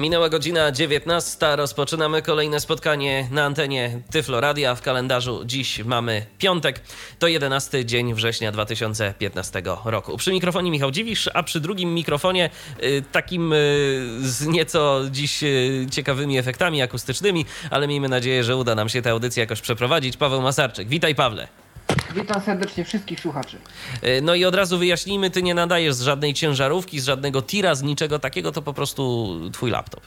Minęła godzina 19. Rozpoczynamy kolejne spotkanie na antenie Tyflo Radia. W kalendarzu dziś mamy piątek. To 11 dzień września 2015 roku. Przy mikrofonie Michał Dziwisz, a przy drugim mikrofonie y, takim y, z nieco dziś y, ciekawymi efektami akustycznymi, ale miejmy nadzieję, że uda nam się tę audycję jakoś przeprowadzić. Paweł Masarczyk. Witaj Pawle. Witam serdecznie wszystkich słuchaczy. Y, No i od razu wyjaśnijmy, ty nie nadajesz z żadnej ciężarówki, z żadnego tira, z niczego takiego, to po prostu twój laptop.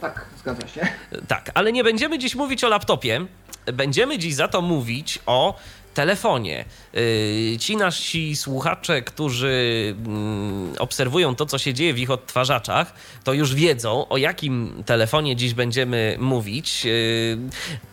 Tak, zgadza się. Tak, ale nie będziemy dziś mówić o laptopie. Będziemy dziś za to mówić o telefonie. Yy, Ci nasi słuchacze, którzy mm, obserwują to, co się dzieje w ich odtwarzaczach, to już wiedzą, o jakim telefonie dziś będziemy mówić. Yy,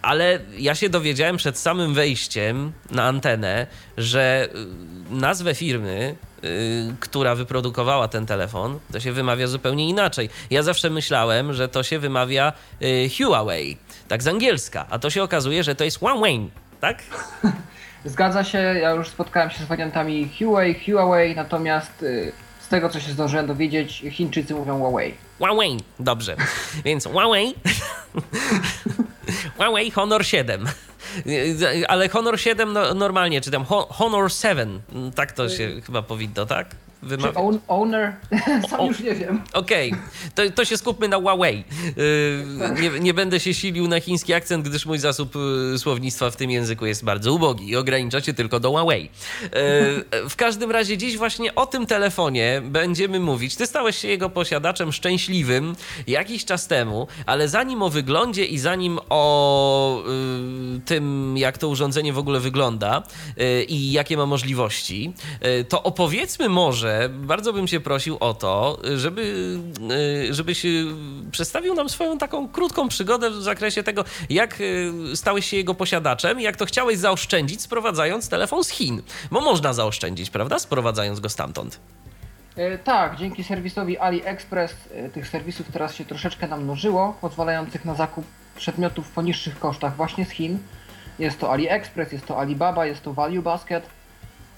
Ale ja się dowiedziałem przed samym wejściem na antenę, że yy, nazwę firmy y, która wyprodukowała ten telefon, to się wymawia zupełnie inaczej. Ja zawsze myślałem, że to się wymawia y, Huawei, tak z angielska, a to się okazuje, że to jest Huawei, tak? Zgadza się, ja już spotkałem się z wariantami Huawei, Huawei, natomiast y, z tego co się zdążyłem dowiedzieć, Chińczycy mówią Huawei. Huawei, dobrze. Więc Huawei, Huawei Honor 7. Ale Honor 7 no, normalnie czytam. Ho- Honor 7, tak to się chyba powinno, tak? Czy own, owner? Sam O- już nie wiem. Okej, to, to się skupmy na Huawei. Yy, nie, nie będę się silił na chiński akcent, gdyż mój zasób yy, słownictwa w tym języku jest bardzo ubogi i ogranicza się tylko do Huawei. Yy, w każdym razie dziś właśnie o tym telefonie będziemy mówić. Ty stałeś się jego posiadaczem szczęśliwym jakiś czas temu, ale zanim o wyglądzie i zanim o tym, jak to urządzenie w ogóle wygląda i jakie ma możliwości, to opowiedzmy może, bardzo bym cię prosił o to, żeby, yy, żebyś yy, przedstawił nam swoją taką krótką przygodę w zakresie tego, jak yy, stałeś się jego posiadaczem i jak to chciałeś zaoszczędzić, sprowadzając telefon z Chin. Bo można zaoszczędzić, prawda? Sprowadzając go stamtąd. Y, tak, dzięki serwisowi AliExpress y, tych serwisów teraz się troszeczkę namnożyło, pozwalających na zakup przedmiotów po niższych kosztach właśnie z Chin. Jest to AliExpress, jest to Alibaba, jest to Value Basket.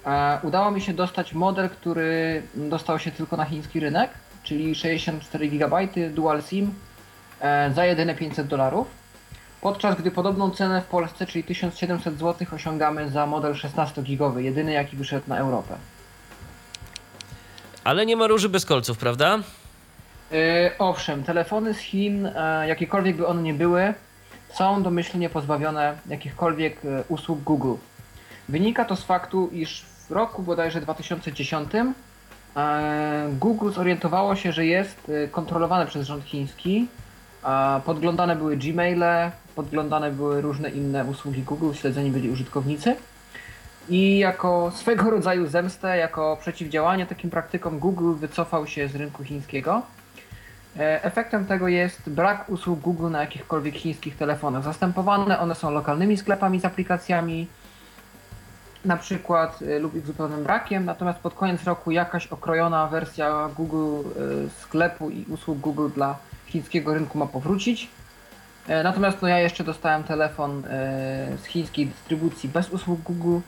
E, udało mi się dostać model, który dostał się tylko na chiński rynek, czyli 64 GB Dual SIM e, za jedyne 500 dolarów. Podczas gdy podobną cenę w Polsce, czyli 1700 zł, osiągamy za model 16-gigowy, jedyny jaki wyszedł na Europę. Ale nie ma róży bez kolców, prawda? Yy, owszem, telefony z Chin, jakiekolwiek by one nie były, są domyślnie pozbawione jakichkolwiek usług Google. Wynika to z faktu, iż w roku bodajże 2010 e, Google zorientowało się, że jest e, kontrolowane przez rząd chiński. E, Podglądane były Gmaile, podglądane były różne inne usługi Google, śledzeni byli użytkownicy. I jako swego rodzaju zemstę, jako przeciwdziałanie takim praktykom, Google wycofał się z rynku chińskiego. Efektem tego jest brak usług Google na jakichkolwiek chińskich telefonach. Zastępowane one są lokalnymi sklepami z aplikacjami, na przykład e, lub ich zupełnym brakiem, natomiast pod koniec roku jakaś okrojona wersja Google e, sklepu i usług Google dla chińskiego rynku ma powrócić. E, Natomiast no, ja jeszcze dostałem telefon z chińskiej dystrybucji bez usług Google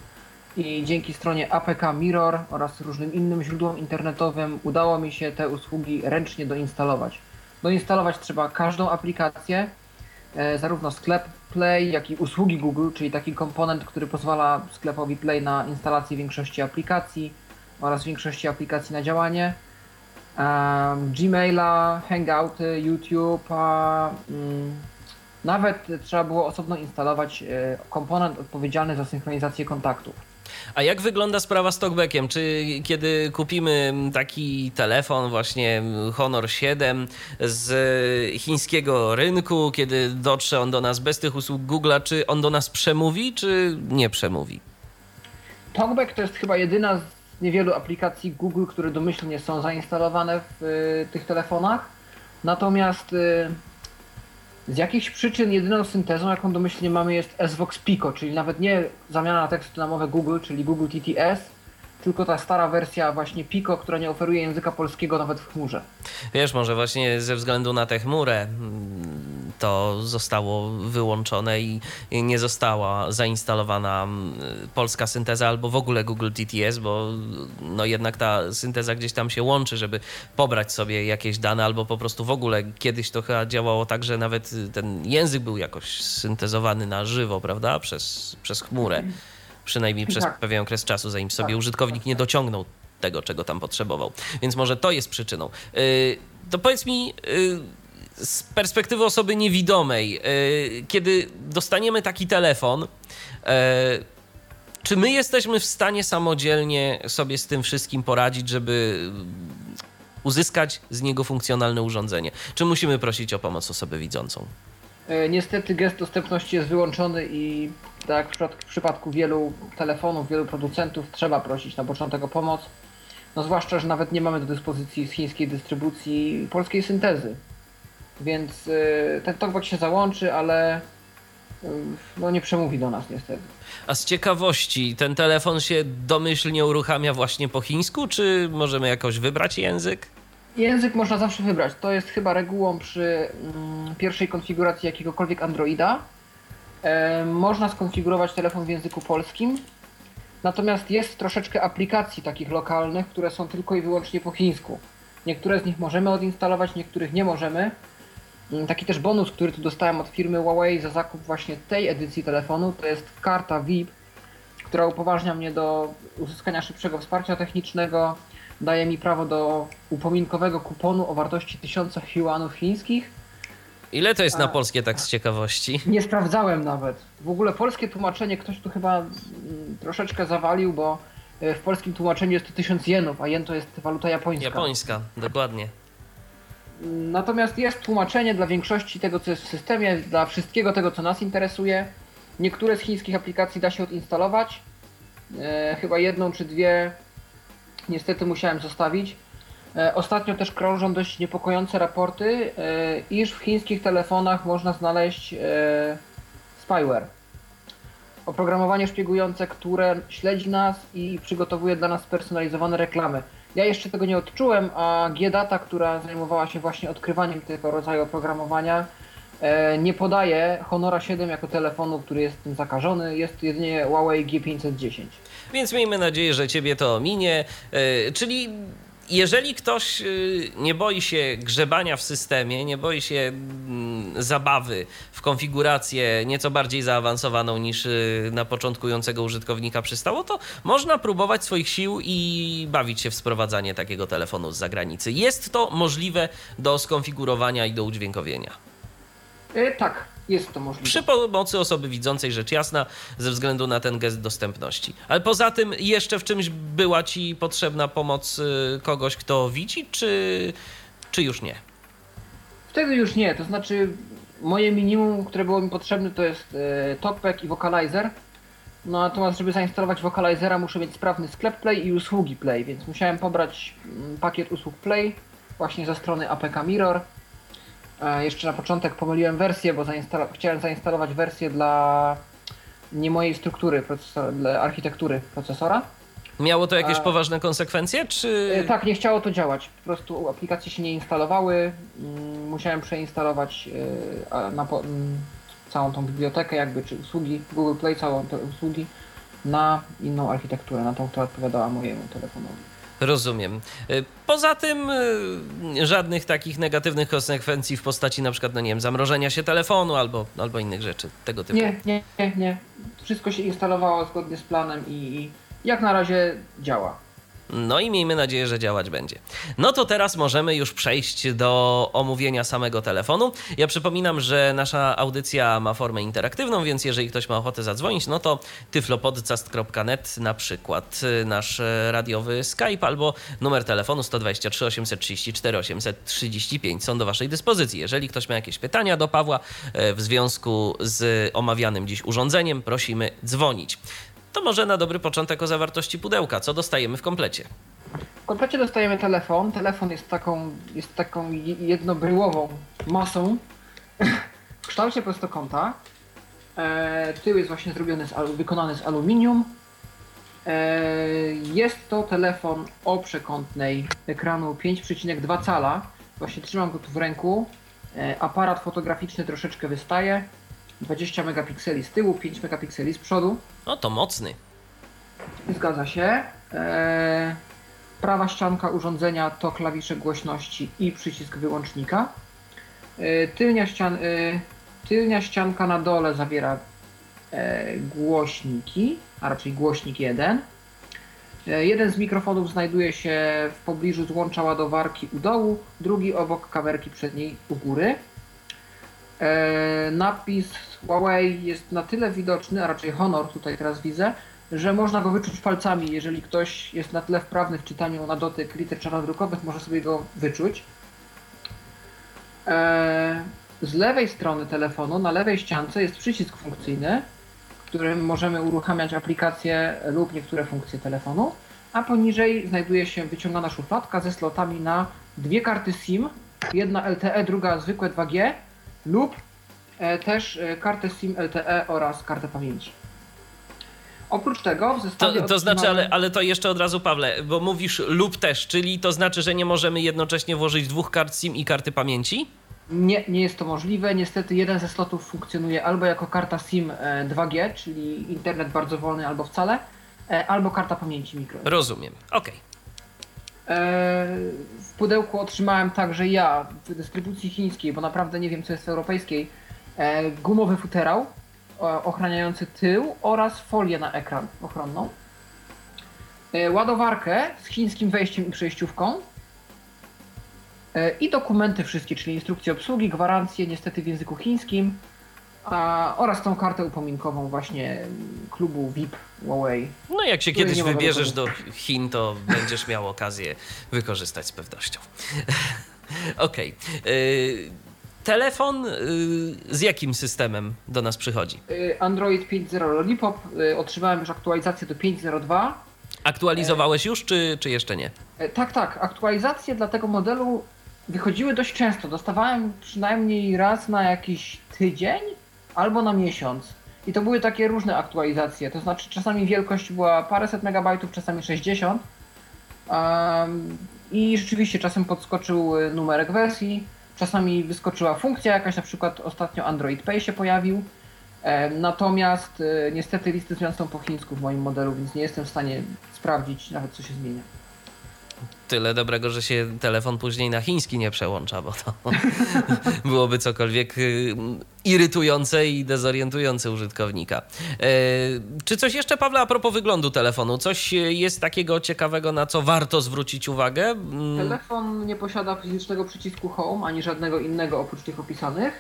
i dzięki stronie APK Mirror oraz różnym innym źródłom internetowym udało mi się te usługi ręcznie doinstalować. Doinstalować trzeba każdą aplikację, zarówno sklep Play, jak i usługi Google, czyli taki komponent, który pozwala sklepowi Play na instalację większości aplikacji oraz większości aplikacji na działanie. Em, Gmaila, Hangouty, YouTube, a, mm, nawet trzeba było osobno instalować e, komponent odpowiedzialny za synchronizację kontaktów. A jak wygląda sprawa z talkbackiem? Czy kiedy kupimy taki telefon, właśnie Honor 7 z chińskiego rynku, kiedy dotrze on do nas bez tych usług Google'a, czy on do nas przemówi, czy nie przemówi? Talkback to jest chyba jedyna z niewielu aplikacji Google, które domyślnie są zainstalowane w y, tych telefonach. Natomiast y, z jakichś przyczyn jedyną syntezą, jaką domyślnie mamy jest SVOX Pico, czyli nawet nie zamiana tekstu na mowę Google, czyli Google TTS, tylko ta stara wersja właśnie Pico, która nie oferuje języka polskiego nawet w chmurze. Wiesz, może właśnie ze względu na tę chmurę mm, to zostało wyłączone i nie została zainstalowana mm, polska synteza albo w ogóle Google TTS, bo no jednak ta synteza gdzieś tam się łączy, żeby pobrać sobie jakieś dane, albo po prostu w ogóle kiedyś to chyba działało tak, że nawet ten język był jakoś syntezowany na żywo, prawda, przez, przez chmurę. Przynajmniej przez Tak. pewien okres czasu, zanim sobie Tak. użytkownik nie dociągnął tego, czego tam potrzebował. Więc może to jest przyczyną. Yy, to powiedz mi, yy, z perspektywy osoby niewidomej, yy, kiedy dostaniemy taki telefon, czy my jesteśmy w stanie samodzielnie sobie z tym wszystkim poradzić, żeby uzyskać z niego funkcjonalne urządzenie? Czy musimy prosić o pomoc osobę widzącą? E, Niestety gest dostępności jest wyłączony i tak jak w przypad- w przypadku wielu telefonów, wielu producentów trzeba prosić na początek o pomoc. No zwłaszcza, że nawet nie mamy do dyspozycji z chińskiej dystrybucji polskiej syntezy. Więc e, ten talkback się załączy, ale e, no nie przemówi do nas niestety. A z ciekawości, ten telefon się domyślnie uruchamia właśnie po chińsku, czy możemy jakoś wybrać język? Język można zawsze wybrać. To jest chyba regułą przy mm, pierwszej konfiguracji jakiegokolwiek Androida. E, można skonfigurować telefon w języku polskim. Natomiast jest troszeczkę aplikacji takich lokalnych, które są tylko i wyłącznie po chińsku. Niektóre z nich możemy odinstalować, niektórych nie możemy. Mm, Taki też bonus, który tu dostałem od firmy Huawei za zakup właśnie tej edycji telefonu, to jest karta VIP, która upoważnia mnie do uzyskania szybszego wsparcia technicznego, daje mi prawo do upominkowego kuponu o wartości 1000 yuanów chińskich. Ile to jest na polskie, tak z ciekawości? Nie sprawdzałem nawet. W ogóle polskie tłumaczenie ktoś tu chyba mm, troszeczkę zawalił, bo e, w polskim tłumaczeniu jest to 1000 jenów, a jen to jest waluta japońska. Japońska, dokładnie. Natomiast jest tłumaczenie dla większości tego, co jest w systemie, dla wszystkiego tego, co nas interesuje. Niektóre z chińskich aplikacji da się odinstalować. E, chyba jedną czy dwie niestety musiałem zostawić. E, ostatnio też krążą dość niepokojące raporty, e, iż w chińskich telefonach można znaleźć e, spyware. Oprogramowanie szpiegujące, które śledzi nas i przygotowuje dla nas spersonalizowane reklamy. Ja jeszcze tego nie odczułem, a G-Data, która zajmowała się właśnie odkrywaniem tego rodzaju oprogramowania, nie podaje Honora 7 jako telefonu, który jest tym zakażony. Jest jedynie Huawei G510. Więc miejmy nadzieję, że ciebie to minie. Yy, czyli jeżeli ktoś yy, nie boi się grzebania w systemie, nie boi się mm, zabawy w konfigurację nieco bardziej zaawansowaną niż yy, na początkującego użytkownika przystało, to można próbować swoich sił i bawić się w sprowadzanie takiego telefonu z zagranicy. Jest to możliwe do skonfigurowania i do udźwiękowienia. E, tak, jest to możliwe. Przy pomocy osoby widzącej, rzecz jasna, ze względu na ten gest dostępności. Ale poza tym, jeszcze w czymś była ci potrzebna pomoc y, kogoś, kto widzi, czy, czy już nie? Wtedy już nie, to znaczy moje minimum, które było mi potrzebne to jest e, TalkBack i Vocalizer. No natomiast żeby zainstalować Vocalizera muszę mieć sprawny sklep Play i usługi Play, więc musiałem pobrać mm, pakiet usług Play właśnie ze strony APK Mirror. E, jeszcze na początek pomyliłem wersję, bo zainstalo- chciałem zainstalować wersję dla nie mojej struktury, dla architektury procesora. Miało to jakieś A- poważne konsekwencje, czy... E, Tak, nie chciało to działać. Po prostu aplikacje się nie instalowały. Mm, Musiałem przeinstalować e, na, po- mm, całą tą bibliotekę, jakby, czy usługi Google Play, całą te usługi na inną architekturę, na tą, która odpowiadała mojemu telefonowi. Rozumiem. Y, Poza tym y, żadnych takich negatywnych konsekwencji w postaci na przykład, no nie wiem, zamrożenia się telefonu albo, albo innych rzeczy tego typu. Nie, nie, nie, nie. Wszystko się instalowało zgodnie z planem i, i jak na razie działa. No i miejmy nadzieję, że działać będzie. No to teraz możemy już przejść do omówienia samego telefonu. Ja przypominam, że nasza audycja ma formę interaktywną, więc jeżeli ktoś ma ochotę zadzwonić, no to tyflopodcast.net na przykład y, nasz e, radiowy Skype albo numer telefonu 123 834 835 są do waszej dyspozycji. Jeżeli ktoś ma jakieś pytania do Pawła e, w związku z omawianym dziś urządzeniem, prosimy dzwonić. To może na dobry początek o zawartości pudełka. Co dostajemy w komplecie? W komplecie dostajemy telefon. Telefon jest taką, jest taką je- jednobryłową masą w kształcie prostokąta. E, tył jest właśnie zrobiony z, wykonany z aluminium. E, jest to telefon o przekątnej ekranu 5,2 cala. Właśnie trzymam go tu w ręku. E, aparat fotograficzny troszeczkę wystaje. 20 megapikseli z tyłu, 5 megapikseli z przodu. No to mocny. Zgadza się. E, prawa ścianka urządzenia to klawisze głośności i przycisk wyłącznika. E, tylnia, ścian, e, tylnia ścianka na dole zawiera głośniki, a raczej głośnik jeden. Jeden z mikrofonów znajduje się w pobliżu złącza ładowarki u dołu, drugi obok kamerki przedniej u góry. E, napis Huawei jest na tyle widoczny, a raczej Honor tutaj teraz widzę, że można go wyczuć palcami. Jeżeli ktoś jest na tyle wprawny w czytaniu na dotyk liter czarnodrukowych, może sobie go wyczuć. E, z lewej strony telefonu, na lewej ściance jest przycisk funkcyjny, którym możemy uruchamiać aplikacje lub niektóre funkcje telefonu, a poniżej znajduje się wyciągana szufladka ze slotami na dwie karty SIM, jedna LTE, druga zwykłe 2G lub e, też e, kartę SIM LTE oraz kartę pamięci. Oprócz tego w zestawie To, to znaczy, ale, ale to jeszcze od razu, Pawle, bo mówisz lub też, czyli to znaczy, że nie możemy jednocześnie włożyć dwóch kart SIM i karty pamięci? Nie, nie jest to możliwe. Niestety jeden ze slotów funkcjonuje albo jako karta SIM e, 2G, czyli internet bardzo wolny albo wcale, e, albo karta pamięci mikro. Rozumiem. Okej. E, W pudełku otrzymałem także ja w dystrybucji chińskiej, bo naprawdę nie wiem co jest w europejskiej, e, gumowy futerał e, ochraniający tył oraz folię na ekran ochronną. E, Ładowarkę z chińskim wejściem i przejściówką. E, I dokumenty wszystkie, czyli instrukcje obsługi, gwarancje niestety w języku chińskim a, oraz tą kartę upominkową właśnie klubu VIP Huawei. No jak się kiedyś wybierzesz do Chin, to będziesz miał okazję wykorzystać z pewnością. Okej. Y, Telefon y, z jakim systemem do nas przychodzi? Y, Android 5.0 Lollipop. y, Otrzymałem już aktualizację do 5.02. Aktualizowałeś już, czy, czy jeszcze nie? E, Tak, tak. Aktualizacje dla tego modelu wychodziły dość często. Dostawałem przynajmniej raz na jakiś tydzień albo na miesiąc. I to były takie różne aktualizacje. To znaczy czasami wielkość była paręset megabajtów, czasami 60. Um, I rzeczywiście czasem podskoczył y, numerek wersji, czasami wyskoczyła funkcja jakaś, na przykład ostatnio Android Pay się pojawił. E, Natomiast y, niestety listy zmian są po chińsku w moim modelu, więc nie jestem w stanie sprawdzić nawet co się zmienia. Tyle dobrego, że się telefon później na chiński nie przełącza, bo to byłoby cokolwiek y, irytujące i dezorientujące użytkownika. E, czy coś jeszcze, Pawle, a propos wyglądu telefonu? Coś y, jest takiego ciekawego, na co warto zwrócić uwagę? Mm, Telefon nie posiada fizycznego przycisku Home ani żadnego innego oprócz tych opisanych.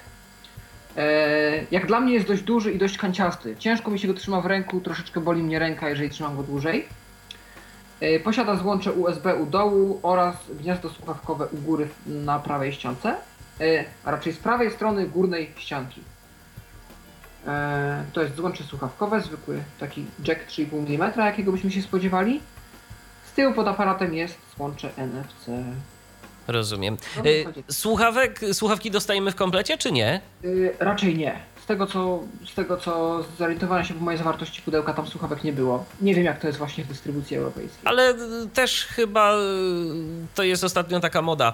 E, Jak dla mnie jest dość duży i dość kanciasty. Ciężko mi się go trzyma w ręku, troszeczkę boli mnie ręka, jeżeli trzymam go dłużej. E, Posiada złącze USB u dołu oraz gniazdo słuchawkowe u góry na prawej ściance, e, a raczej z prawej strony górnej ścianki. E, To jest złącze słuchawkowe, zwykły taki jack 3,5 mm, jakiego byśmy się spodziewali. Z tyłu pod aparatem jest złącze NFC. Rozumiem. Słuchawek, słuchawki dostajemy w komplecie, czy nie? Raczej nie. Tego, co, z tego co zorientowałem się po mojej zawartości pudełka, tam słuchawek nie było. Nie wiem jak to jest właśnie w dystrybucji europejskiej. Ale y, też chyba y, to jest ostatnio taka moda,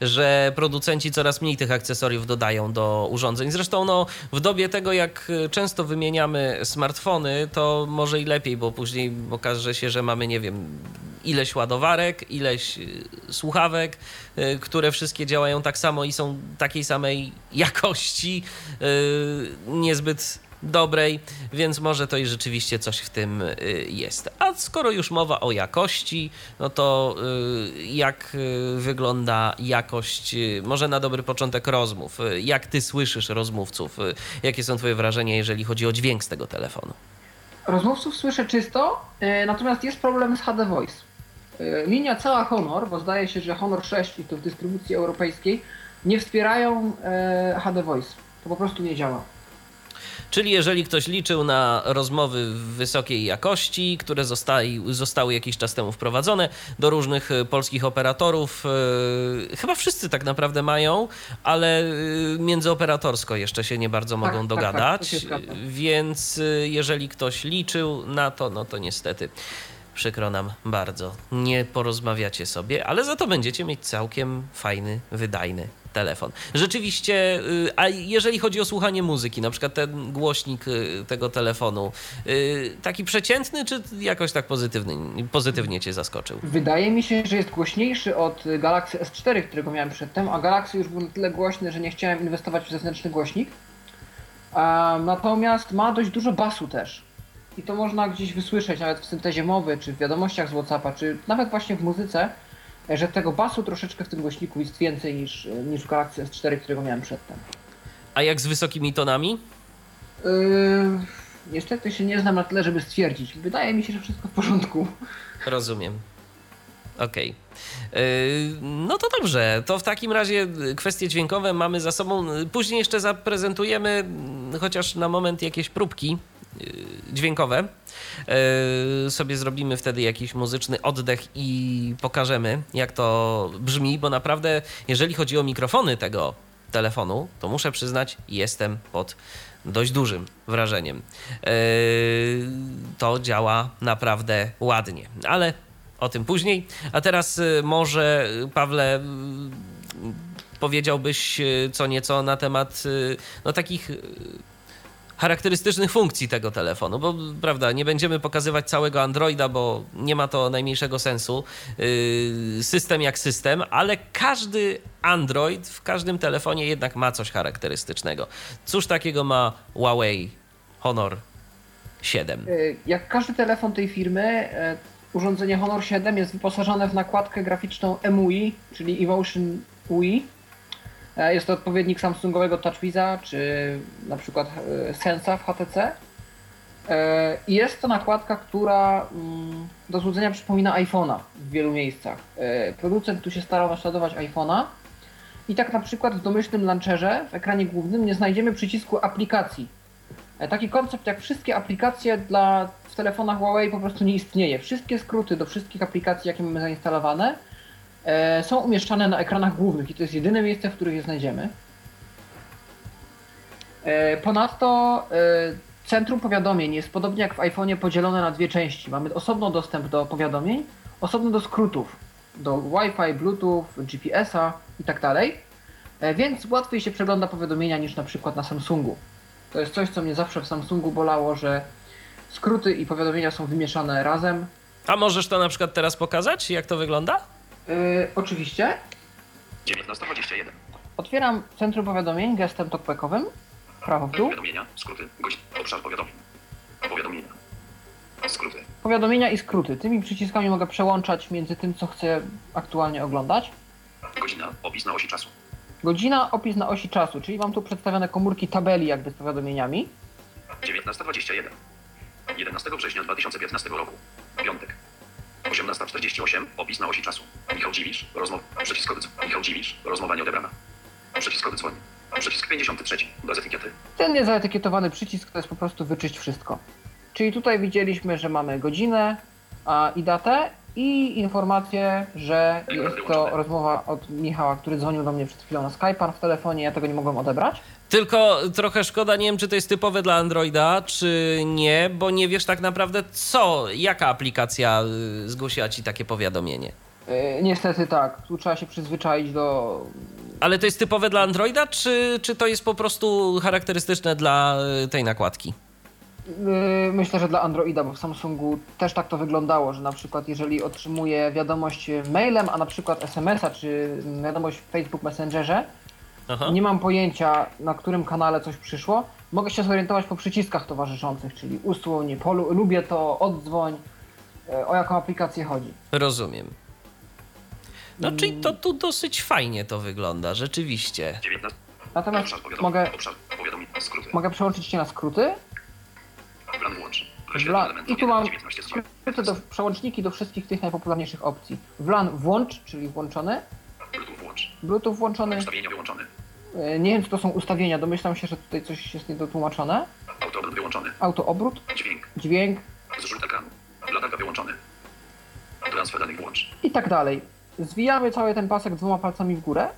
że producenci coraz mniej tych akcesoriów dodają do urządzeń. Zresztą no, w dobie tego, jak y, często wymieniamy smartfony, to może i lepiej, bo później okaże się, że mamy, nie wiem, ileś ładowarek, ileś y, słuchawek, y, które wszystkie działają tak samo i są takiej samej jakości, y, niezbyt dobrej, więc może to i rzeczywiście coś w tym jest. A skoro już mowa o jakości, no to jak wygląda jakość, może na dobry początek rozmów? Jak ty słyszysz rozmówców? Jakie są twoje wrażenia, jeżeli chodzi o dźwięk z tego telefonu? Rozmówców słyszę czysto, natomiast jest problem z HD Voice. Linia cała Honor, bo zdaje się, że Honor 6 i to w dystrybucji europejskiej, nie wspierają y, HD Voice. To po prostu nie działa. Czyli jeżeli ktoś liczył na rozmowy wysokiej jakości, które zostali, zostały jakiś czas temu wprowadzone do różnych e, polskich operatorów, e, chyba wszyscy tak naprawdę mają, ale e, międzyoperatorsko jeszcze się nie bardzo mogą tak, tak, dogadać, się zgadza. więc e, jeżeli ktoś liczył na to, no to niestety przykro nam bardzo, nie porozmawiacie sobie, ale za to będziecie mieć całkiem fajny, wydajny telefon. Rzeczywiście, y, a jeżeli chodzi o słuchanie muzyki, na przykład ten głośnik y, tego telefonu, y, taki przeciętny, czy jakoś tak pozytywny, pozytywnie cię zaskoczył? Wydaje mi się, że jest głośniejszy od Galaxy S4, którego miałem przedtem, a Galaxy już był na tyle głośny, że nie chciałem inwestować w zewnętrzny głośnik. Natomiast ma dość dużo basu też. I to można gdzieś wysłyszeć, nawet w syntezie mowy, czy w wiadomościach z Whatsappa, czy nawet właśnie w muzyce, że tego basu troszeczkę w tym głośniku jest więcej niż, niż w Galaxy S4, którego miałem przedtem. A jak z wysokimi tonami? Yy, niestety się nie znam na tyle, żeby stwierdzić. Wydaje mi się, że wszystko w porządku. Rozumiem. Okej. Yy, No to dobrze. To w takim razie kwestie dźwiękowe mamy za sobą. Później jeszcze zaprezentujemy mm, chociaż na moment jakieś próbki yy, dźwiękowe. Yy, Sobie zrobimy wtedy jakiś muzyczny oddech i pokażemy, jak to brzmi, bo naprawdę, jeżeli chodzi o mikrofony tego telefonu, to muszę przyznać, jestem pod dość dużym wrażeniem. Yy, To działa naprawdę ładnie, ale o tym później. A teraz y, może, y, Pawle, y, powiedziałbyś co nieco na temat no, takich charakterystycznych funkcji tego telefonu, bo prawda, nie będziemy pokazywać całego Androida, bo nie ma to najmniejszego sensu. System jak system, ale każdy Android w każdym telefonie jednak ma coś charakterystycznego. Cóż takiego ma Huawei Honor 7? Y, Jak każdy telefon tej firmy, urządzenie Honor 7 jest wyposażone w nakładkę graficzną MUI, czyli Emotion UI. E, Jest to odpowiednik Samsungowego TouchWiza, czy na przykład e, Sensa w HTC. E, jest to nakładka, która mm, do złudzenia przypomina iPhone'a w wielu miejscach. Producent tu się starał naśladować iPhone'a. I tak na przykład w domyślnym launcherze, w ekranie głównym, nie znajdziemy przycisku aplikacji. E, Taki koncept jak wszystkie aplikacje dla w telefonach Huawei po prostu nie istnieje. Wszystkie skróty do wszystkich aplikacji, jakie mamy zainstalowane, e, są umieszczane na ekranach głównych i to jest jedyne miejsce, w których je znajdziemy. E, Ponadto e, centrum powiadomień jest podobnie jak w iPhone'ie podzielone na dwie części. Mamy osobno dostęp do powiadomień, osobno do skrótów, do Wi-Fi, Bluetooth, GPS-a i tak dalej. E, Więc łatwiej się przegląda powiadomienia niż na przykład na Samsungu. To jest coś, co mnie zawsze w Samsungu bolało, że skróty i powiadomienia są wymieszane razem. A możesz to na przykład teraz pokazać, jak to wygląda? Yy, oczywiście 1921. otwieram centrum powiadomień gestem talkbackowym, prawo w dół. Powiadomienia, skróty, gość, obszar powiadomień. Powiadomienia. Skróty. Powiadomienia i skróty. Tymi przyciskami mogę przełączać między tym, co chcę aktualnie oglądać. Godzina, opis na osi czasu. Godzina, opis na osi czasu, czyli mam tu przedstawione komórki tabeli jakby z powiadomieniami. 1921. 11 września 2015 roku. Piątek. 18.48. Opis na osi czasu. Michał Dziwisz. Rozmowa. Przycisk. Michał Dziwisz. Rozmowa nie odebrana. Przycisk kody dzwoni. Przycisk 53. Bez etykiety. Ten niezaetykietowany przycisk to jest po prostu wyczyść wszystko. Czyli tutaj widzieliśmy, że mamy godzinę a, i datę i informację, że jest to rozmowa od Michała, który dzwonił do mnie przed chwilą na Skype'a w telefonie, ja tego nie mogłem odebrać. Tylko trochę szkoda, nie wiem, czy to jest typowe dla Androida, czy nie, bo nie wiesz tak naprawdę, co, jaka aplikacja y, zgłosiła ci takie powiadomienie. Yy, niestety tak, tu trzeba się przyzwyczaić do... Ale to jest typowe dla Androida, czy, czy to jest po prostu charakterystyczne dla y, tej nakładki? Yy, Myślę, że dla Androida, bo w Samsungu też tak to wyglądało, że na przykład jeżeli otrzymuję wiadomość mailem, a na przykład SMS-a czy wiadomość w Facebook Messengerze, Aha. nie mam pojęcia na którym kanale coś przyszło, mogę się zorientować po przyciskach towarzyszących, czyli usuń, polu, lubię to, oddzwoń, e, o jaką aplikację chodzi. Rozumiem. No, czyli to tu dosyć fajnie to wygląda, rzeczywiście. 19. Natomiast Obszar mogę, Obszar mogę przełączyć się na skróty I tu mam 19 skróty do, przełączniki do wszystkich tych najpopularniejszych opcji. WLAN włącz, czyli włączony, Bluetooth włącz. Bluetooth włączony, Ustawienia wyłączone. E, Nie wiem, czy to są ustawienia, domyślam się, że tutaj coś jest niedotłumaczone. Autoobrót wyłączony. Autoobrót, Dźwięk. dźwięk Zrzut ekranu. Latarka wyłączony. Transfer danych włącz. i tak dalej. Zwijamy cały ten pasek dwoma palcami w górę.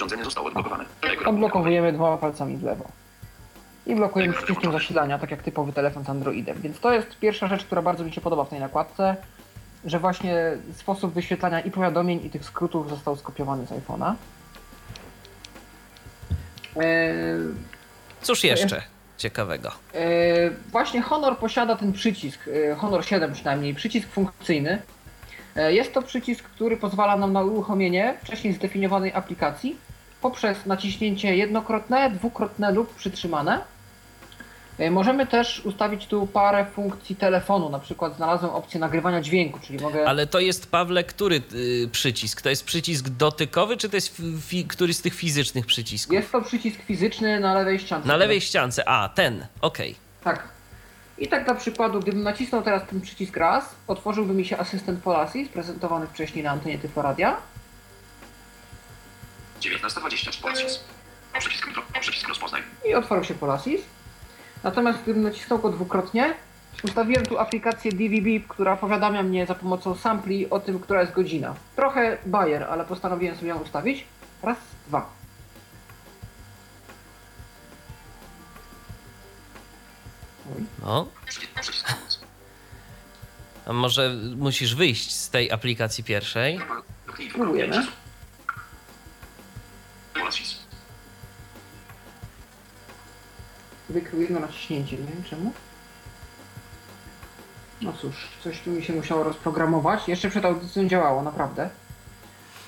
Urządzenie zostało odblokowane. Ekran Odblokowujemy dwoma palcami w lewo. I blokujemy przyciskiem zasilania, tak jak typowy telefon z Androidem. Więc to jest pierwsza rzecz, która bardzo mi się podoba w tej nakładce. że właśnie sposób wyświetlania i powiadomień, i tych skrótów został skopiowany z iPhone'a. E, Cóż jeszcze ciekawego? E, Właśnie Honor posiada ten przycisk, e, Honor 7 przynajmniej, przycisk funkcyjny. Jest to przycisk, który pozwala nam na uruchomienie wcześniej zdefiniowanej aplikacji poprzez naciśnięcie jednokrotne, dwukrotne lub przytrzymane. E, Możemy też ustawić tu parę funkcji telefonu, na przykład znalazłem opcję nagrywania dźwięku, czyli mogę... Ale to jest, Pawle, który y, przycisk? To jest przycisk dotykowy, czy to jest któryś z tych fizycznych przycisków? Jest to przycisk fizyczny na lewej ściance. Na lewej ściance. A, ten. Okej. Tak. I tak dla przykładu, gdybym nacisnął teraz ten przycisk raz, otworzyłby mi się asystent Polasis, prezentowany wcześniej na antenie Tyfloradia. 19.20 Polasis. Przycisk mikro, przycisk rozpoznaj. i otworzył się Polasis. Natomiast gdybym nacisnął go dwukrotnie, ustawiłem tu aplikację DVB, która powiadamia mnie za pomocą sampli o tym, która jest godzina. Trochę bajer, ale postanowiłem sobie ją ustawić. Raz, dwa. No. A może musisz wyjść z tej aplikacji pierwszej? Spróbujemy. Polasis. Wykrył jedno naciśnięcie, nie wiem czemu. No cóż, coś tu mi się musiało rozprogramować. Jeszcze przed audycją działało, naprawdę.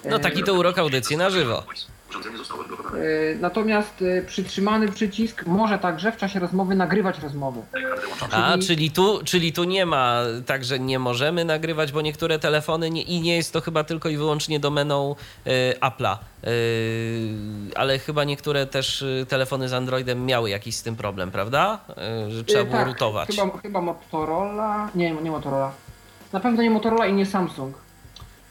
No taki to urok audycji na żywo. Urządzenie zostało odblokowane. E, Natomiast e, przytrzymany przycisk może także w czasie rozmowy nagrywać rozmowy. Ekran wyłączony. A, Czyli- czyli tu, czyli tu nie ma tak, że nie możemy nagrywać, bo niektóre telefony nie, i nie jest to chyba tylko i wyłącznie domeną y, Apple'a. Y, ale chyba niektóre też telefony z Androidem miały jakiś z tym problem, prawda? Y, że trzeba było tak, rutować. Chyba, chyba Motorola. Nie, nie Motorola. Na pewno nie Motorola i nie Samsung.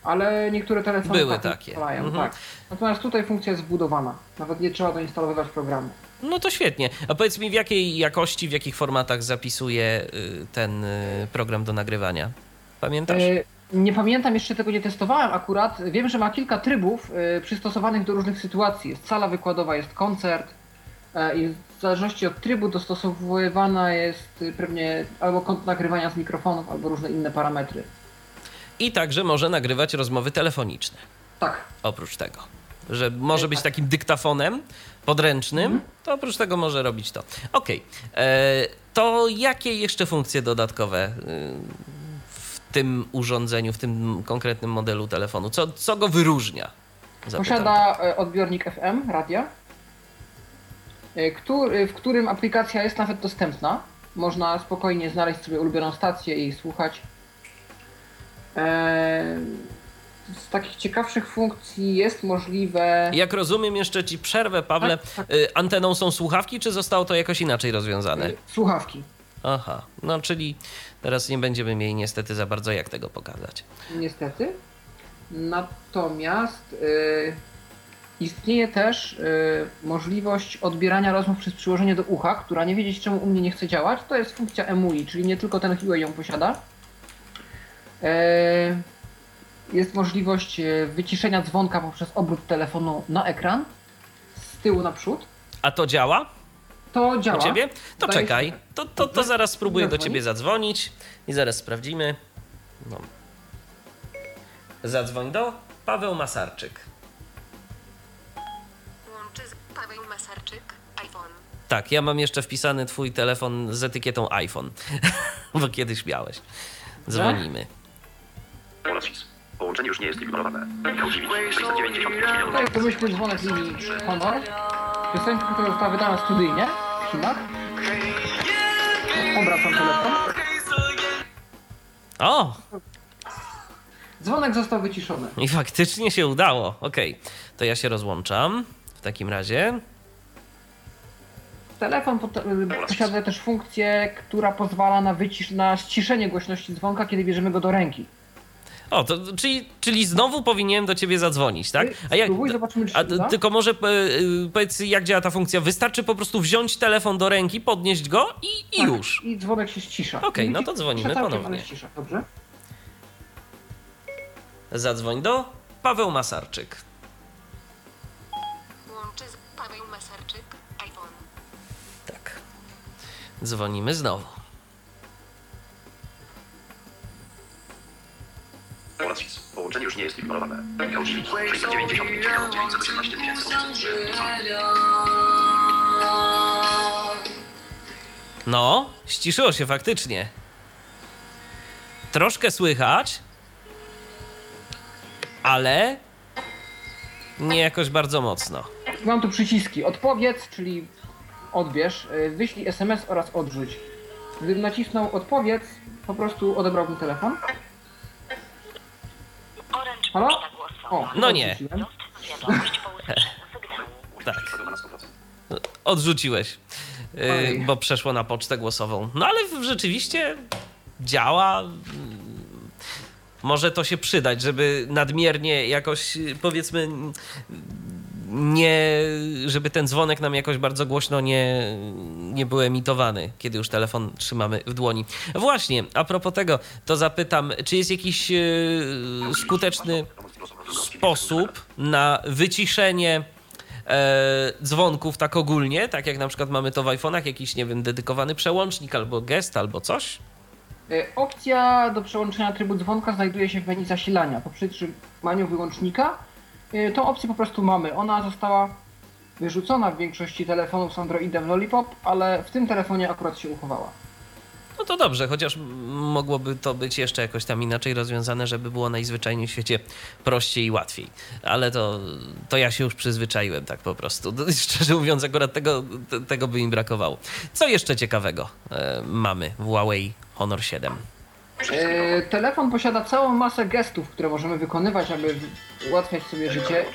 Ale niektóre telefony Były tak takie. Mhm. tak. Natomiast tutaj funkcja jest wbudowana. Nawet nie trzeba doinstalowywać programu. No to świetnie. A powiedz mi, w jakiej jakości, w jakich formatach zapisuje y, ten y, program do nagrywania? Pamiętasz? E, Nie pamiętam, jeszcze tego nie testowałem akurat. Wiem, że ma kilka trybów e, przystosowanych do różnych sytuacji. Jest sala wykładowa, jest koncert. e, I w zależności od trybu dostosowywana jest e, pewnie albo kąt nagrywania z mikrofonów, albo różne inne parametry. I także może nagrywać rozmowy telefoniczne. Tak. Oprócz tego, że może być tak. takim dyktafonem podręcznym, Mhm. to oprócz tego może robić to. Okej. E, To jakie jeszcze funkcje dodatkowe y, w tym urządzeniu, w tym konkretnym modelu telefonu? Co, co go wyróżnia? Zapytam. Posiada e, odbiornik FM, radia, e, który, w którym aplikacja jest nawet dostępna. Można spokojnie znaleźć sobie ulubioną stację i słuchać. E, Z takich ciekawszych funkcji jest możliwe. Jak rozumiem, jeszcze ci przerwę, Pawle. Tak, tak. y, Anteną są słuchawki, czy zostało to jakoś inaczej rozwiązane? e, Słuchawki. Aha, no czyli teraz nie będziemy mieli niestety za bardzo jak tego pokazać. Niestety. Natomiast e, istnieje też e, możliwość odbierania rozmów przez przyłożenie do ucha, która nie wiedzieć czemu u mnie nie chce działać. To jest funkcja EMUI, czyli nie tylko ten Huawei ją posiada. E, jest możliwość e, wyciszenia dzwonka poprzez obrót telefonu na ekran z tyłu na przód. A to działa? To działa. U ciebie? To Zdaje się, czekaj. tak. To, to, to zaraz spróbuję do Zadzwoni? ciebie zadzwonić i zaraz sprawdzimy. No. Zadzwoń do Paweł Masarczyk. Łączy z Paweł Masarczyk, iPhone. Tak, ja mam jeszcze wpisany twój telefon z etykietą iPhone, bo kiedyś miałeś. Dzwonimy. Polasis. Połączenie już nie jest ignorowane. Michał Dziwisz. 695 To milionów. jest domyślny dzwonek linii Honor. Piosenka, która została wydana studyjnie w Chinach. Obracam telefon. O! Dzwonek został wyciszony. I faktycznie się udało. Okej, to ja się rozłączam w takim razie. Telefon posiada też funkcję, która pozwala na, wycisz- na ściszenie głośności dzwonka, kiedy bierzemy go do ręki. O, to, czyli, czyli znowu powinienem do ciebie zadzwonić, tak? Spróbuj, zobaczymy, czy a, tylko może e, e, powiedz, jak działa ta funkcja? Wystarczy po prostu wziąć telefon do ręki, podnieść go i, i Tak, już. I dzwonek się ścisza. Okej, no to dzwonimy ponownie. Ścisza, dobrze. Zadzwoń do Paweł Masarczyk. Łączy z Paweł Masarczyk, iPhone. Tak. Dzwonimy znowu. Nie jest ignorowane. Michał Dziwisz, 695 918 tysięcy. No, ściszyło się faktycznie. Troszkę słychać, ale nie jakoś bardzo mocno. Mam tu przyciski. Odpowiedz, czyli odbierz, wyślij SMS oraz odrzuć. Gdybym nacisnął odpowiedz, po prostu odebrałbym telefon. Halo? O, No nie. Tak, Zrobiona na 100%. odrzuciłeś, yy, Oj. bo przeszło na pocztę głosową. No ale rzeczywiście działa. Może to się przydać, żeby nadmiernie jakoś, powiedzmy, nie, żeby ten dzwonek nam jakoś bardzo głośno nie, nie był emitowany, kiedy już telefon trzymamy w dłoni. Właśnie, a propos tego, to zapytam, czy jest jakiś yy, skuteczny sposób na wyciszenie e, dzwonków tak ogólnie, tak jak na przykład mamy to w iPhone'ach, jakiś, nie wiem, dedykowany przełącznik albo gest, albo coś? Y, Opcja do przełączenia trybu dzwonka znajduje się w menu zasilania. Po przytrzymaniu wyłącznika tą opcję po prostu mamy. Ona została wyrzucona w większości telefonów z Androidem Lollipop, ale w tym telefonie akurat się uchowała. No to dobrze, chociaż mogłoby to być jeszcze jakoś tam inaczej rozwiązane, żeby było najzwyczajniej w świecie prościej i łatwiej. Ale to, to ja się już przyzwyczaiłem tak po prostu. Szczerze mówiąc, akurat tego, te- tego by mi brakowało. Co jeszcze ciekawego e, mamy w Huawei Honor 7? Y, Telefon posiada całą masę gestów, które możemy wykonywać, aby ułatwiać sobie życie.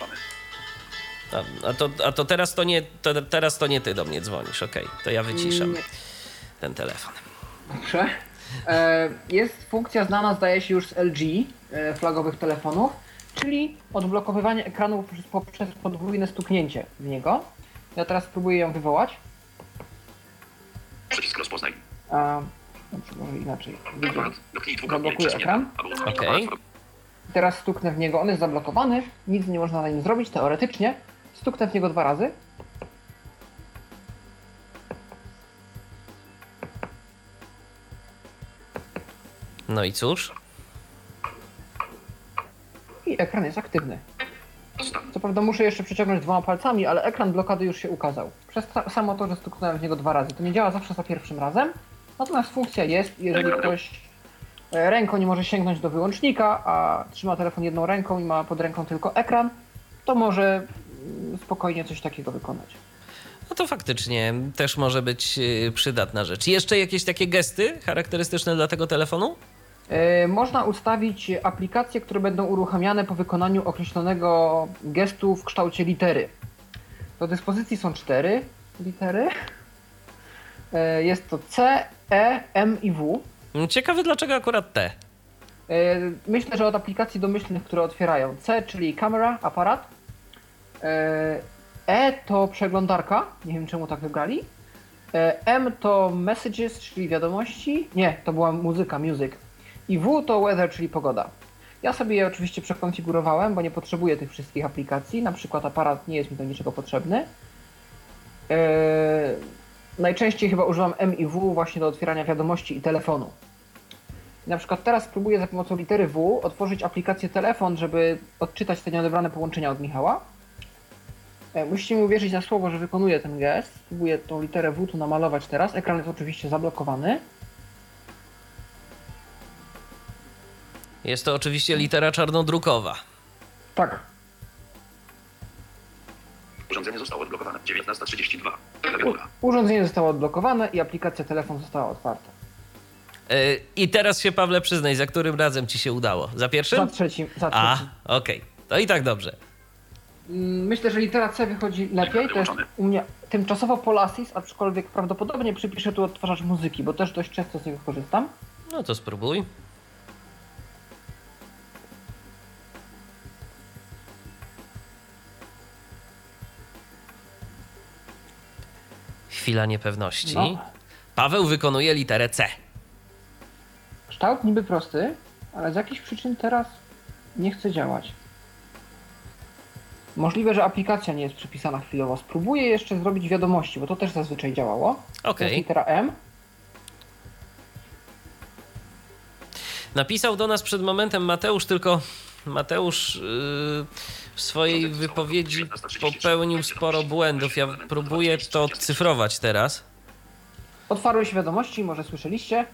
A, a, to, a to teraz to nie to, teraz to nie ty do mnie dzwonisz, okej. To ja wyciszam Nie. ten telefon. Dobrze. E, Jest funkcja znana, zdaje się, już z LG e, flagowych telefonów, czyli odblokowywanie ekranu poprzez, poprzez podwójne stuknięcie w niego. Ja teraz spróbuję ją wywołać. Przycisk rozpoznaj. A, dobrze, może inaczej. Widzę. Zablokuję ekran. Okej. Teraz stuknę w niego, on jest zablokowany, nic nie można na nim zrobić, teoretycznie. Stuknę w niego dwa razy. No i cóż? I ekran jest aktywny. Co prawda muszę jeszcze przeciągnąć dwoma palcami, ale ekran blokady już się ukazał. Przez samo to, że stuknąłem w niego dwa razy. To nie działa zawsze za pierwszym razem. Natomiast funkcja jest, jeżeli ktoś e, ręką nie może sięgnąć do wyłącznika, a trzyma telefon jedną ręką i ma pod ręką tylko ekran, to może mm, spokojnie coś takiego wykonać. No to faktycznie też może być y, przydatna rzecz. Jeszcze jakieś takie gesty charakterystyczne dla tego telefonu? E, Można ustawić aplikacje, które będą uruchamiane po wykonaniu określonego gestu w kształcie litery. Do dyspozycji są cztery litery. E, Jest to C, E, M i W. Ciekawe dlaczego akurat te. E, Myślę, że od aplikacji domyślnych, które otwierają. C, czyli kamera, aparat. E, E to przeglądarka. Nie wiem czemu tak wybrali. M to messages, czyli wiadomości. Nie, to była muzyka, music. I W to weather, czyli pogoda. Ja sobie je oczywiście przekonfigurowałem, bo nie potrzebuję tych wszystkich aplikacji. Na przykład aparat nie jest mi do niczego potrzebny. Najczęściej chyba używam M i W właśnie do otwierania wiadomości i telefonu. Na przykład teraz spróbuję za pomocą litery W otworzyć aplikację telefon, żeby odczytać te nieodebrane połączenia od Michała. E, Musicie mi uwierzyć na słowo, że wykonuję ten gest. Spróbuję tą literę W tu namalować teraz. Ekran jest oczywiście zablokowany. Jest to oczywiście litera czarnodrukowa. Tak. Urządzenie zostało odblokowane. 19.32. Klawiatura. Urządzenie zostało odblokowane i aplikacja telefon została otwarta. Y, I teraz się, Pawle, przyznaj, za którym razem ci się udało? Za Za pierwszym? trzecim. Za A, trzecim. okej. To i tak dobrze. Mm, Myślę, że litera C wychodzi lepiej. To jest u mnie tymczasowo Polasis, aczkolwiek prawdopodobnie przypiszę tu odtwarzacz muzyki, bo też dość często z niego korzystam. No to spróbuj. Chwila niepewności. No. Paweł wykonuje literę C. Kształt niby prosty, ale z jakichś przyczyn teraz nie chce działać. Możliwe, że aplikacja nie jest przypisana chwilowo. Spróbuję jeszcze zrobić wiadomości, bo to też zazwyczaj działało. Okej. litera M. Napisał do nas przed momentem Mateusz, tylko Mateusz yy, w swojej wypowiedzi popełnił sporo błędów. Ja próbuję to odcyfrować teraz. Otwarły się wiadomości, może słyszeliście.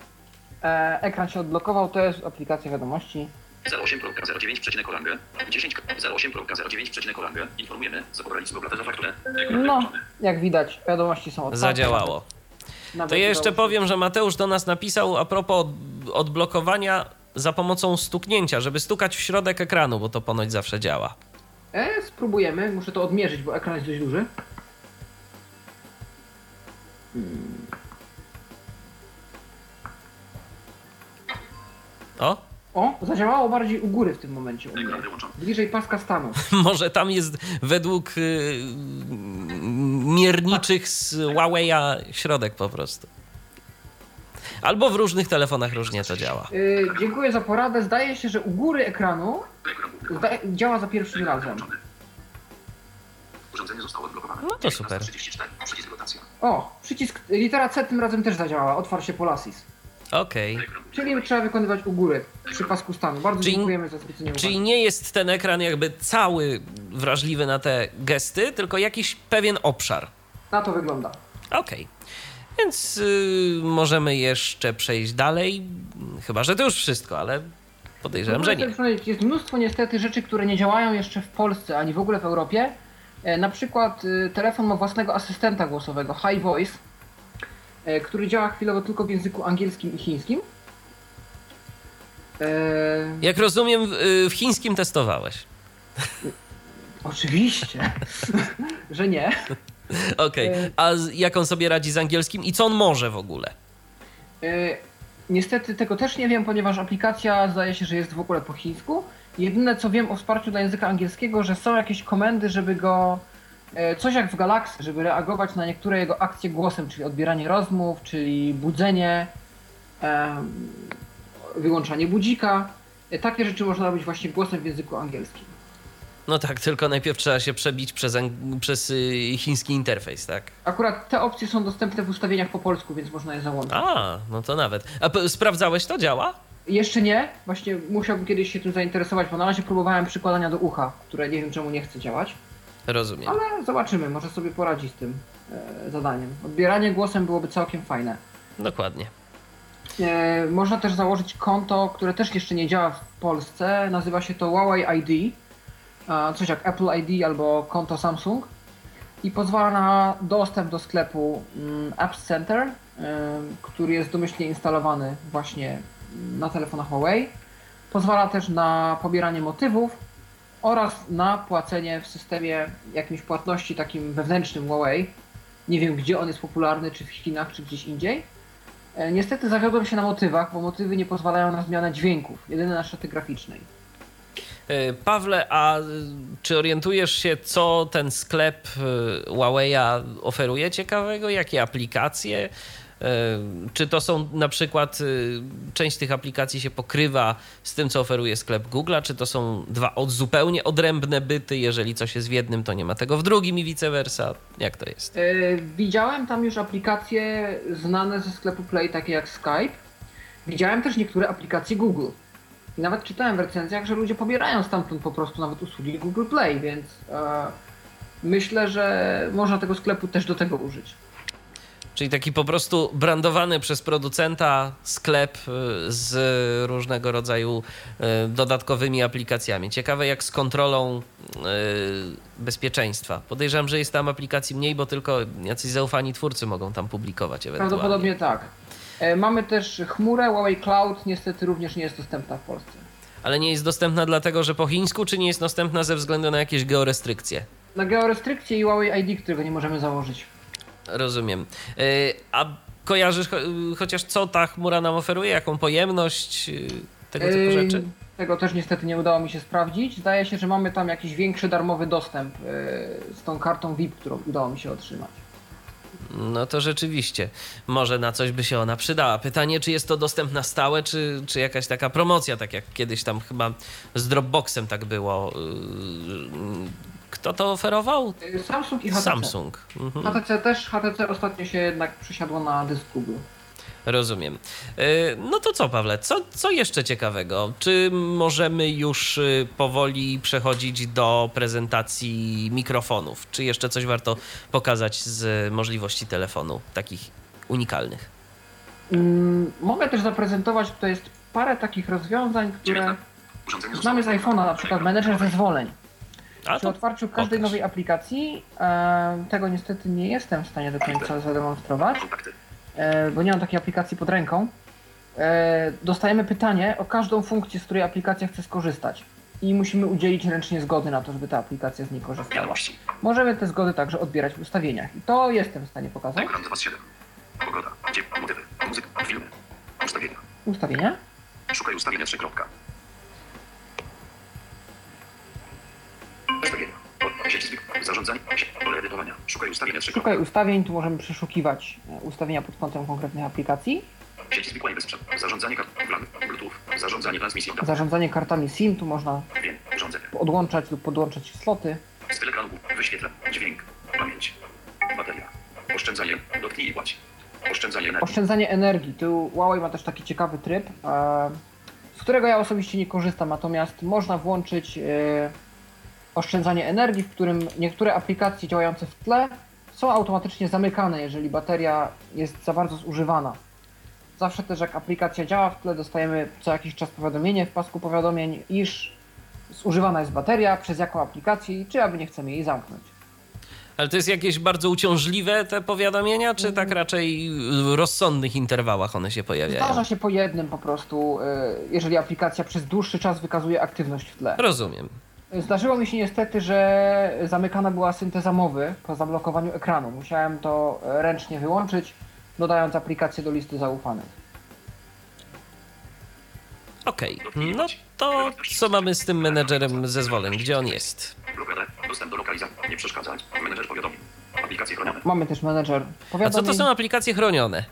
E, ekran się odblokował, to jest aplikacja wiadomości. 08.09,Kolangę 10 08.09,Kolangę Informujemy, zapobraliśmy oblatę fakturę. No, jak widać, wiadomości są otwarte. Zadziałało. Nawet To jeszcze udało się- powiem, że Mateusz do nas napisał a propos od, odblokowania za pomocą stuknięcia, żeby stukać w środek ekranu, bo to ponoć zawsze działa. E, spróbujemy, muszę to odmierzyć, bo ekran jest dość duży. O, O, zadziałało bardziej u góry w tym momencie. u mnie. Bliżej paska stanu. może tam jest według y, mierniczych z Huawei'a środek po prostu. Albo w różnych telefonach różnie to działa. Y, dziękuję za poradę. Zdaje się, że u góry ekranu zda- działa za pierwszym razem. Urządzenie zostało odblokowane. No to super. 34. Przycisk rotacja. O, przycisk litera C tym razem też zadziałała. Otwarł się Polasis. Okej. Czyli trzeba wykonywać u góry przy pasku stanu. Bardzo Czyli- dziękujemy za zwrócenie Czyli uwagi. nie jest ten ekran jakby cały wrażliwy na te gesty, tylko jakiś pewien obszar. Na to wygląda. Okej. Więc y, możemy jeszcze przejść dalej. Chyba, że to już wszystko, ale podejrzewam, że nie. Powiedzieć, Jest mnóstwo niestety rzeczy, które nie działają jeszcze w Polsce, ani w ogóle w Europie. E, Na przykład y, telefon ma własnego asystenta głosowego, High Voice, e, który działa chwilowo tylko w języku angielskim i chińskim. E, Jak rozumiem, y, w chińskim testowałeś. oczywiście, że nie. Okej. E. A jak on sobie radzi z angielskim i co on może w ogóle? Niestety tego też nie wiem, ponieważ aplikacja zdaje się, że jest w ogóle po chińsku. Jedyne co wiem o wsparciu dla języka angielskiego, że są jakieś komendy, żeby go. e, Coś jak w Galaxy, żeby reagować na niektóre jego akcje głosem, czyli odbieranie rozmów, czyli budzenie, wyłączanie budzika. E, Takie rzeczy można robić właśnie głosem w języku angielskim. No tak, tylko najpierw trzeba się przebić przez, przez y, chiński interfejs, tak? Akurat te opcje są dostępne w ustawieniach po polsku, więc można je załączyć. A, no to nawet. A sprawdzałeś to? Działa? Jeszcze nie, właśnie musiałbym kiedyś się tym zainteresować, bo na razie próbowałem przykładania do ucha, które nie wiem czemu nie chce działać. Rozumiem. Ale zobaczymy, może sobie poradzi z tym e, zadaniem. Odbieranie głosem byłoby całkiem fajne. Dokładnie. E, można też założyć konto, które też jeszcze nie działa w Polsce. Nazywa się to Huawei ID. Coś jak Apple ID albo konto Samsung. I pozwala na dostęp do sklepu mm, Apps Center, e, który jest domyślnie instalowany właśnie na telefonach Huawei. Pozwala też na pobieranie motywów oraz na płacenie w systemie jakimś płatności takim wewnętrznym Huawei. Nie wiem gdzie on jest popularny, czy w Chinach, czy gdzieś indziej. E, Niestety zawiodłem się na motywach, bo motywy nie pozwalają na zmianę dźwięków, jedyne na szaty graficznej. Y, Pawle, a y, czy orientujesz się, co ten sklep y, Huawei'a oferuje ciekawego? Jakie aplikacje? Czy to są na przykład, część tych aplikacji się pokrywa z tym, co oferuje sklep Google'a? Czy to są dwa od, zupełnie odrębne byty? Jeżeli coś jest w jednym, to nie ma tego w drugim i vice versa? Jak to jest? E, Widziałem tam już aplikacje znane ze sklepu Play, takie jak Skype. Widziałem też niektóre aplikacje Google. I nawet czytałem w recenzjach, że ludzie pobierają stamtąd po prostu nawet usługi Google Play, więc e, myślę, że można tego sklepu też do tego użyć. Czyli taki po prostu brandowany przez producenta sklep y, z różnego rodzaju y, dodatkowymi aplikacjami. Ciekawe jak z kontrolą y, bezpieczeństwa. Podejrzewam, że jest tam aplikacji mniej, bo tylko jacyś zaufani twórcy mogą tam publikować ewentualnie. Prawdopodobnie tak. E, Mamy też chmurę, Huawei Cloud, niestety również nie jest dostępna w Polsce. Ale nie jest dostępna dlatego, że po chińsku, czy nie jest dostępna ze względu na jakieś georestrykcje? Na georestrykcje i Huawei ID, którego nie możemy założyć. Rozumiem. Y, A kojarzysz cho- chociaż co ta chmura nam oferuje? Jaką pojemność y, tego typu Ym, rzeczy? Tego też niestety nie udało mi się sprawdzić. Zdaje się, że mamy tam jakiś większy darmowy dostęp yy, z tą kartą VIP, którą udało mi się otrzymać. No to rzeczywiście, może na coś by się ona przydała. Pytanie, czy jest to dostęp na stałe, czy, czy jakaś taka promocja, tak jak kiedyś tam chyba z Dropboxem tak było. Yy, Kto to oferował? Samsung i HTC. Samsung. Mhm. HTC też, HTC ostatnio się jednak przesiadło na dysk Google. Rozumiem. E, No to co, Pawle, co, co jeszcze ciekawego? Czy możemy już y, powoli przechodzić do prezentacji mikrofonów? Czy jeszcze coś warto pokazać z możliwości telefonu, takich unikalnych? Mm, mogę też zaprezentować, to jest parę takich rozwiązań, które znamy z iPhone'a, na przykład menedżer zezwoleń. A Przy otwarciu każdej nowej aplikacji, e, tego niestety nie jestem w stanie do końca zademonstrować, Kontakty. E, bo nie mam takiej aplikacji pod ręką. E, dostajemy pytanie o każdą funkcję, z której aplikacja chce skorzystać. I musimy udzielić ręcznie zgody na to, żeby ta aplikacja z niej korzystała. Możemy te zgody także odbierać w ustawieniach. I to jestem w stanie pokazać. Ekran 2 z 7. Pogoda. Gdzie? Motywy. Muzyka. Filmy. Ustawienia. Ustawienia. Szukaj ustawienia 3. kropka. Ustawienia. Zarządzanie. Pole edytowania. Szukaj ustawienia 3. Szukaj ustawień, tu możemy przeszukiwać e, ustawienia pod kątem konkretnych aplikacji. Sieć zwykła i. Zarządzanie kart. WLAN. Bluetooth. Zarządzanie transmisją. Zarządzanie kartami SIM, tu można odłączać lub podłączać sloty. Styl ekranu. Wyświetla. Dźwięk. Pamięć. Bateria. Oszczędzanie. Dotknij i płać. Oszczędzanie energii. Oszczędzanie energii. Tu Huawei ma też taki ciekawy tryb, e, z którego ja osobiście nie korzystam, natomiast można włączyć e, oszczędzanie energii, w którym niektóre aplikacje działające w tle są automatycznie zamykane, jeżeli bateria jest za bardzo zużywana. Zawsze też jak aplikacja działa w tle, dostajemy co jakiś czas powiadomienie w pasku powiadomień, iż zużywana jest bateria, przez jaką aplikację i czy aby nie chcemy jej zamknąć. Ale to jest jakieś bardzo uciążliwe te powiadomienia, czy tak raczej w rozsądnych interwałach one się pojawiają? Zdarza się po jednym po prostu, y, jeżeli aplikacja przez dłuższy czas wykazuje aktywność w tle. Rozumiem. Zdarzyło mi się niestety, że zamykana była synteza mowy po zablokowaniu ekranu. Musiałem to e, ręcznie wyłączyć, dodając aplikację do listy zaufanych. Okej, no to co mamy z tym menedżerem zezwoleń? Gdzie on jest? Dostęp do lokalizacji. Nie przeszkadzać. Menedżer powiadomień. Aplikacje chronione. Mamy też menedżer A co to są aplikacje chronione?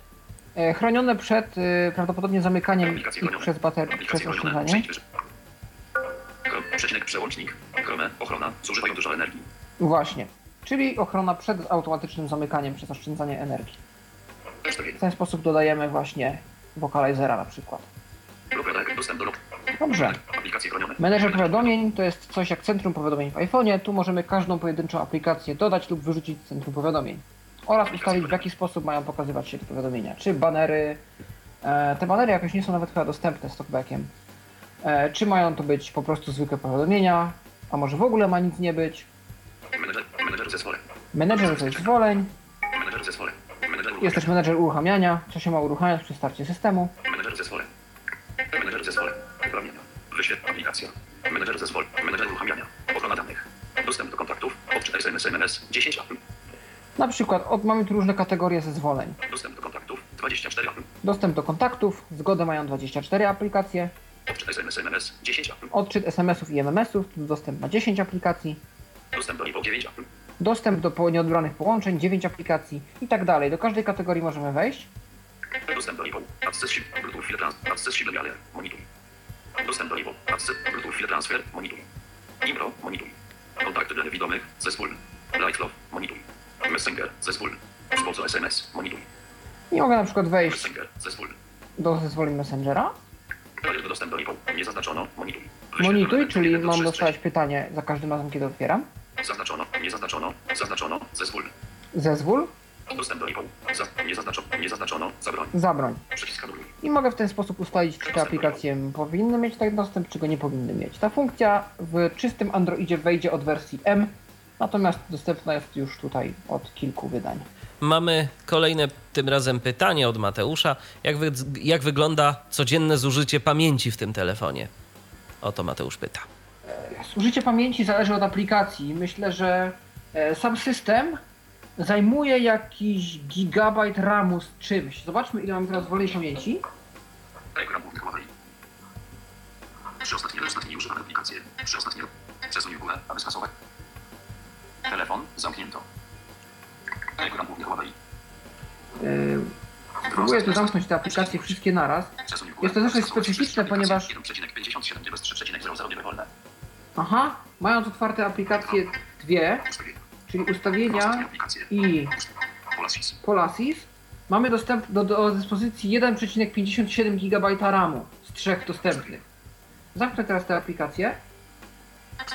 e, chronione przed y, prawdopodobnie zamykaniem ich przez baterię, Aplikacje przez chronione. oszczędzanie. Przecinek przełącznik. Chrome. Ochrona. Zużywają dużo energii. Właśnie. Czyli ochrona przed automatycznym zamykaniem przez oszczędzanie energii. W ten sposób dodajemy właśnie wokalizera na przykład. Dobrze. Menedżer powiadomień to jest coś jak centrum powiadomień w iPhone'ie. Tu możemy każdą pojedynczą aplikację dodać lub wyrzucić z centrum powiadomień. Oraz ustalić w jaki sposób mają pokazywać się te powiadomienia. Czy banery. E, te banery jakoś nie są nawet chyba dostępne z talkbackiem. E, czy mają to być po prostu zwykłe powiadomienia, a może w ogóle ma nic nie być. Menedżer. Zezwoleń. Menedżer zezwoleń. Jest też menedżer uruchamiania, co się ma uruchamiać przy starcie systemu. Menedżer zezwoleń. Menedżer zezwoleń. Uprawnienia. Wyświetl aplikacja. Menedżer zezwoleń. Menedżer uruchamiania. Ochrona danych. Dostęp do kontaktów. Odczyt SMS MMS 10 apl. Na przykład od, mamy tu różne kategorie zezwoleń. Dostęp do kontaktów 24 apl. Dostęp do kontaktów, zgodę mają 24 aplikacje. Odczyt SMS MMS 10 apl. Odczyt SMS-ów i MMS-ów, dostęp na 10 aplikacji. Dostęp do NIPO 9 apl. Dostęp do nieodbranych połączeń, 9 aplikacji i tak dalej. Do każdej kategorii możemy wejść. Dostęp do NIPO. Access Shift. Bluetooth File Transfer. Access Dialer. Monitor. Dostęp do NIPO. Access Bluetooth File Transfer. Monitor. Impro. Monitor. Kontakty dla niewidomych. Zespół. Lightlove. Monitor. Messenger. Zespół. Sposób SMS. Monitor. I mogę na przykład wejść Messenger. Zespół. do zezwoleń Messengera. Palił do NIPO. Nie zaznaczono. Monituj. Monituj, czyli mam dostawać pytanie za każdym razem, kiedy otwieram. Zaznaczono. Nie zaznaczono. Zaznaczono. Zespół. Zezwól, Dostęp do NIPO. Za, nie zaznaczono. Nie zaznaczono. Zabroń. zabroń. Przycisk anuluj. I mogę w ten sposób ustalić, czy te aplikacje powinny mieć taki dostęp, czy go nie powinny mieć. Ta funkcja w czystym Androidzie wejdzie od wersji M, natomiast dostępna jest już tutaj od kilku wydań. Mamy kolejne tym razem pytanie od Mateusza. Jak, wy, jak wygląda codzienne zużycie pamięci w tym telefonie? O to Mateusz pyta. Zużycie pamięci zależy od aplikacji. Myślę, że e, sam system zajmuje jakiś gigabajt RAMu z czymś. Zobaczmy, ile mamy teraz wolnej pamięci. Ekran Huawei. Trzy ostatnie, ostatnie używane aplikacje. Trzy ostatnie. Przesuń w górę, aby skasować. Telefon zamknięto. Ekran główny Huawei. Próbuję tu zamknąć te aplikacje wszystkie naraz. W. Jest to dosyć specyficzne, ponieważ- aplikacje. 1,57 bez 3,00 wolne. Aha, mając otwarte aplikacje dwie, czyli ustawienia i Polasis. Mamy dostęp do, do dyspozycji 1,57 GB RAMu z trzech dostępnych. Zamknę teraz tę aplikację.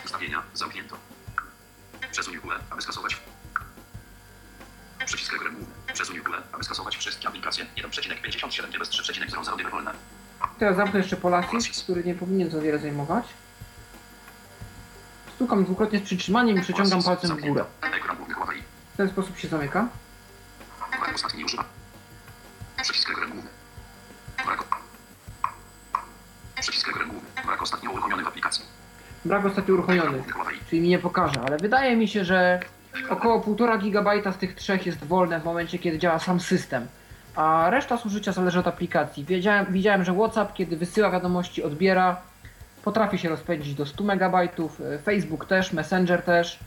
Ustawienia. Zamknięto. Przesuń pulę, aby skasować. Przycisk ekran główny. Przesuń pulę, aby skasować wszystkie aplikacje. 1,57 nie bez 3,00 db wolne. Teraz zamknę jeszcze Polaris, który nie powinien za wiele zajmować. Stukam dwukrotnie z przytrzymaniem i przeciągam palcem w górę. W ten sposób się zamyka. Ostatni używa. Przycisk główny. Przycisk główny. Brak ostatnio uruchomiony w aplikacji. Brak ostatnio uruchomiony, czyli mi nie pokaże, ale wydaje mi się, że około 1,5 GB z tych trzech jest wolne w momencie, kiedy działa sam system. A reszta zużycia zależy od aplikacji. Wiedziałem, widziałem, że WhatsApp, kiedy wysyła wiadomości, odbiera, potrafi się rozpędzić do 100 MB, Facebook też, Messenger też.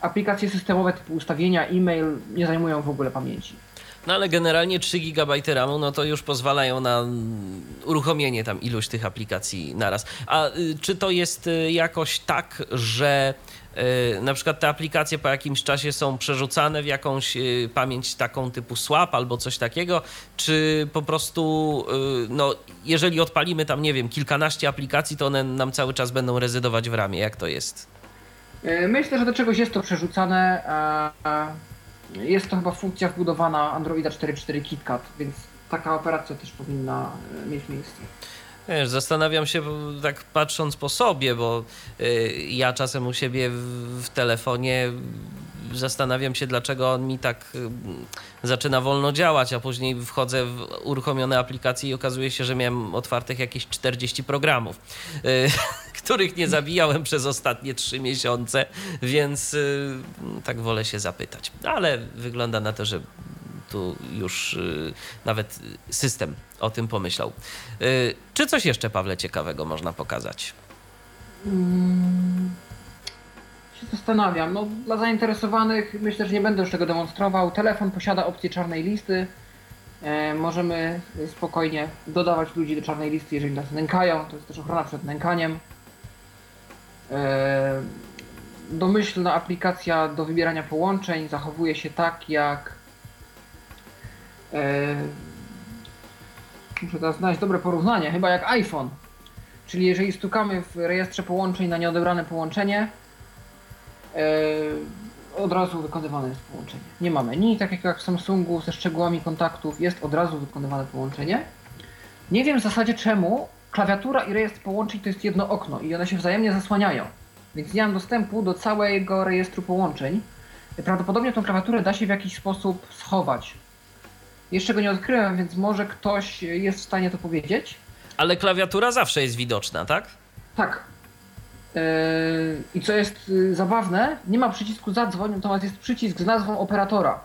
Aplikacje systemowe typu ustawienia, e-mail nie zajmują w ogóle pamięci. No ale generalnie 3 GB RAMu, no to już pozwalają na mm, uruchomienie tam iluś tych aplikacji naraz. A y, czy to jest y, jakoś tak, że na przykład te aplikacje po jakimś czasie są przerzucane w jakąś y, pamięć taką typu swap albo coś takiego, czy po prostu, y, no jeżeli odpalimy tam, nie wiem, kilkanaście aplikacji, to one nam cały czas będą rezydować w ramie, jak to jest? E, Myślę, że do czegoś jest to przerzucane. Jest to chyba funkcja wbudowana Androida 4.4 KitKat, więc taka operacja też powinna e, mieć miejsce. Wiesz, zastanawiam się tak patrząc po sobie, bo y, ja czasem u siebie w, telefonie zastanawiam się, dlaczego on mi tak y, zaczyna wolno działać, a później wchodzę w uruchomione aplikacje i okazuje się, że miałem otwartych jakieś 40 programów, y, których nie zabijałem przez ostatnie 3 miesiące, więc tak wolę się zapytać. Ale wygląda na to, że tu już y, nawet system o tym pomyślał. Y, czy coś jeszcze, Pawle, ciekawego można pokazać? Mm, się zastanawiam. No, dla zainteresowanych myślę, że nie będę już tego demonstrował. Telefon posiada opcję czarnej listy. E, możemy spokojnie dodawać ludzi do czarnej listy, jeżeli nas nękają. To jest też ochrona przed nękaniem. E, domyślna aplikacja do wybierania połączeń zachowuje się tak jak. E, muszę teraz znaleźć dobre porównanie, chyba jak iPhone. Czyli jeżeli stukamy w rejestrze połączeń na nieodebrane połączenie, e, od razu wykonywane jest połączenie. Nie ma menu, tak jak w Samsungu ze szczegółami kontaktów jest od razu wykonywane połączenie. Nie wiem w zasadzie czemu klawiatura i rejestr połączeń to jest jedno okno i one się wzajemnie zasłaniają. Więc nie mam dostępu do całego rejestru połączeń. Prawdopodobnie tą klawiaturę da się w jakiś sposób schować. Jeszcze go nie odkryłem, więc może ktoś jest w stanie to powiedzieć. Ale klawiatura zawsze jest widoczna, tak? Tak. Yy, I co jest yy, zabawne, nie ma przycisku zadzwoń, natomiast jest przycisk z nazwą operatora.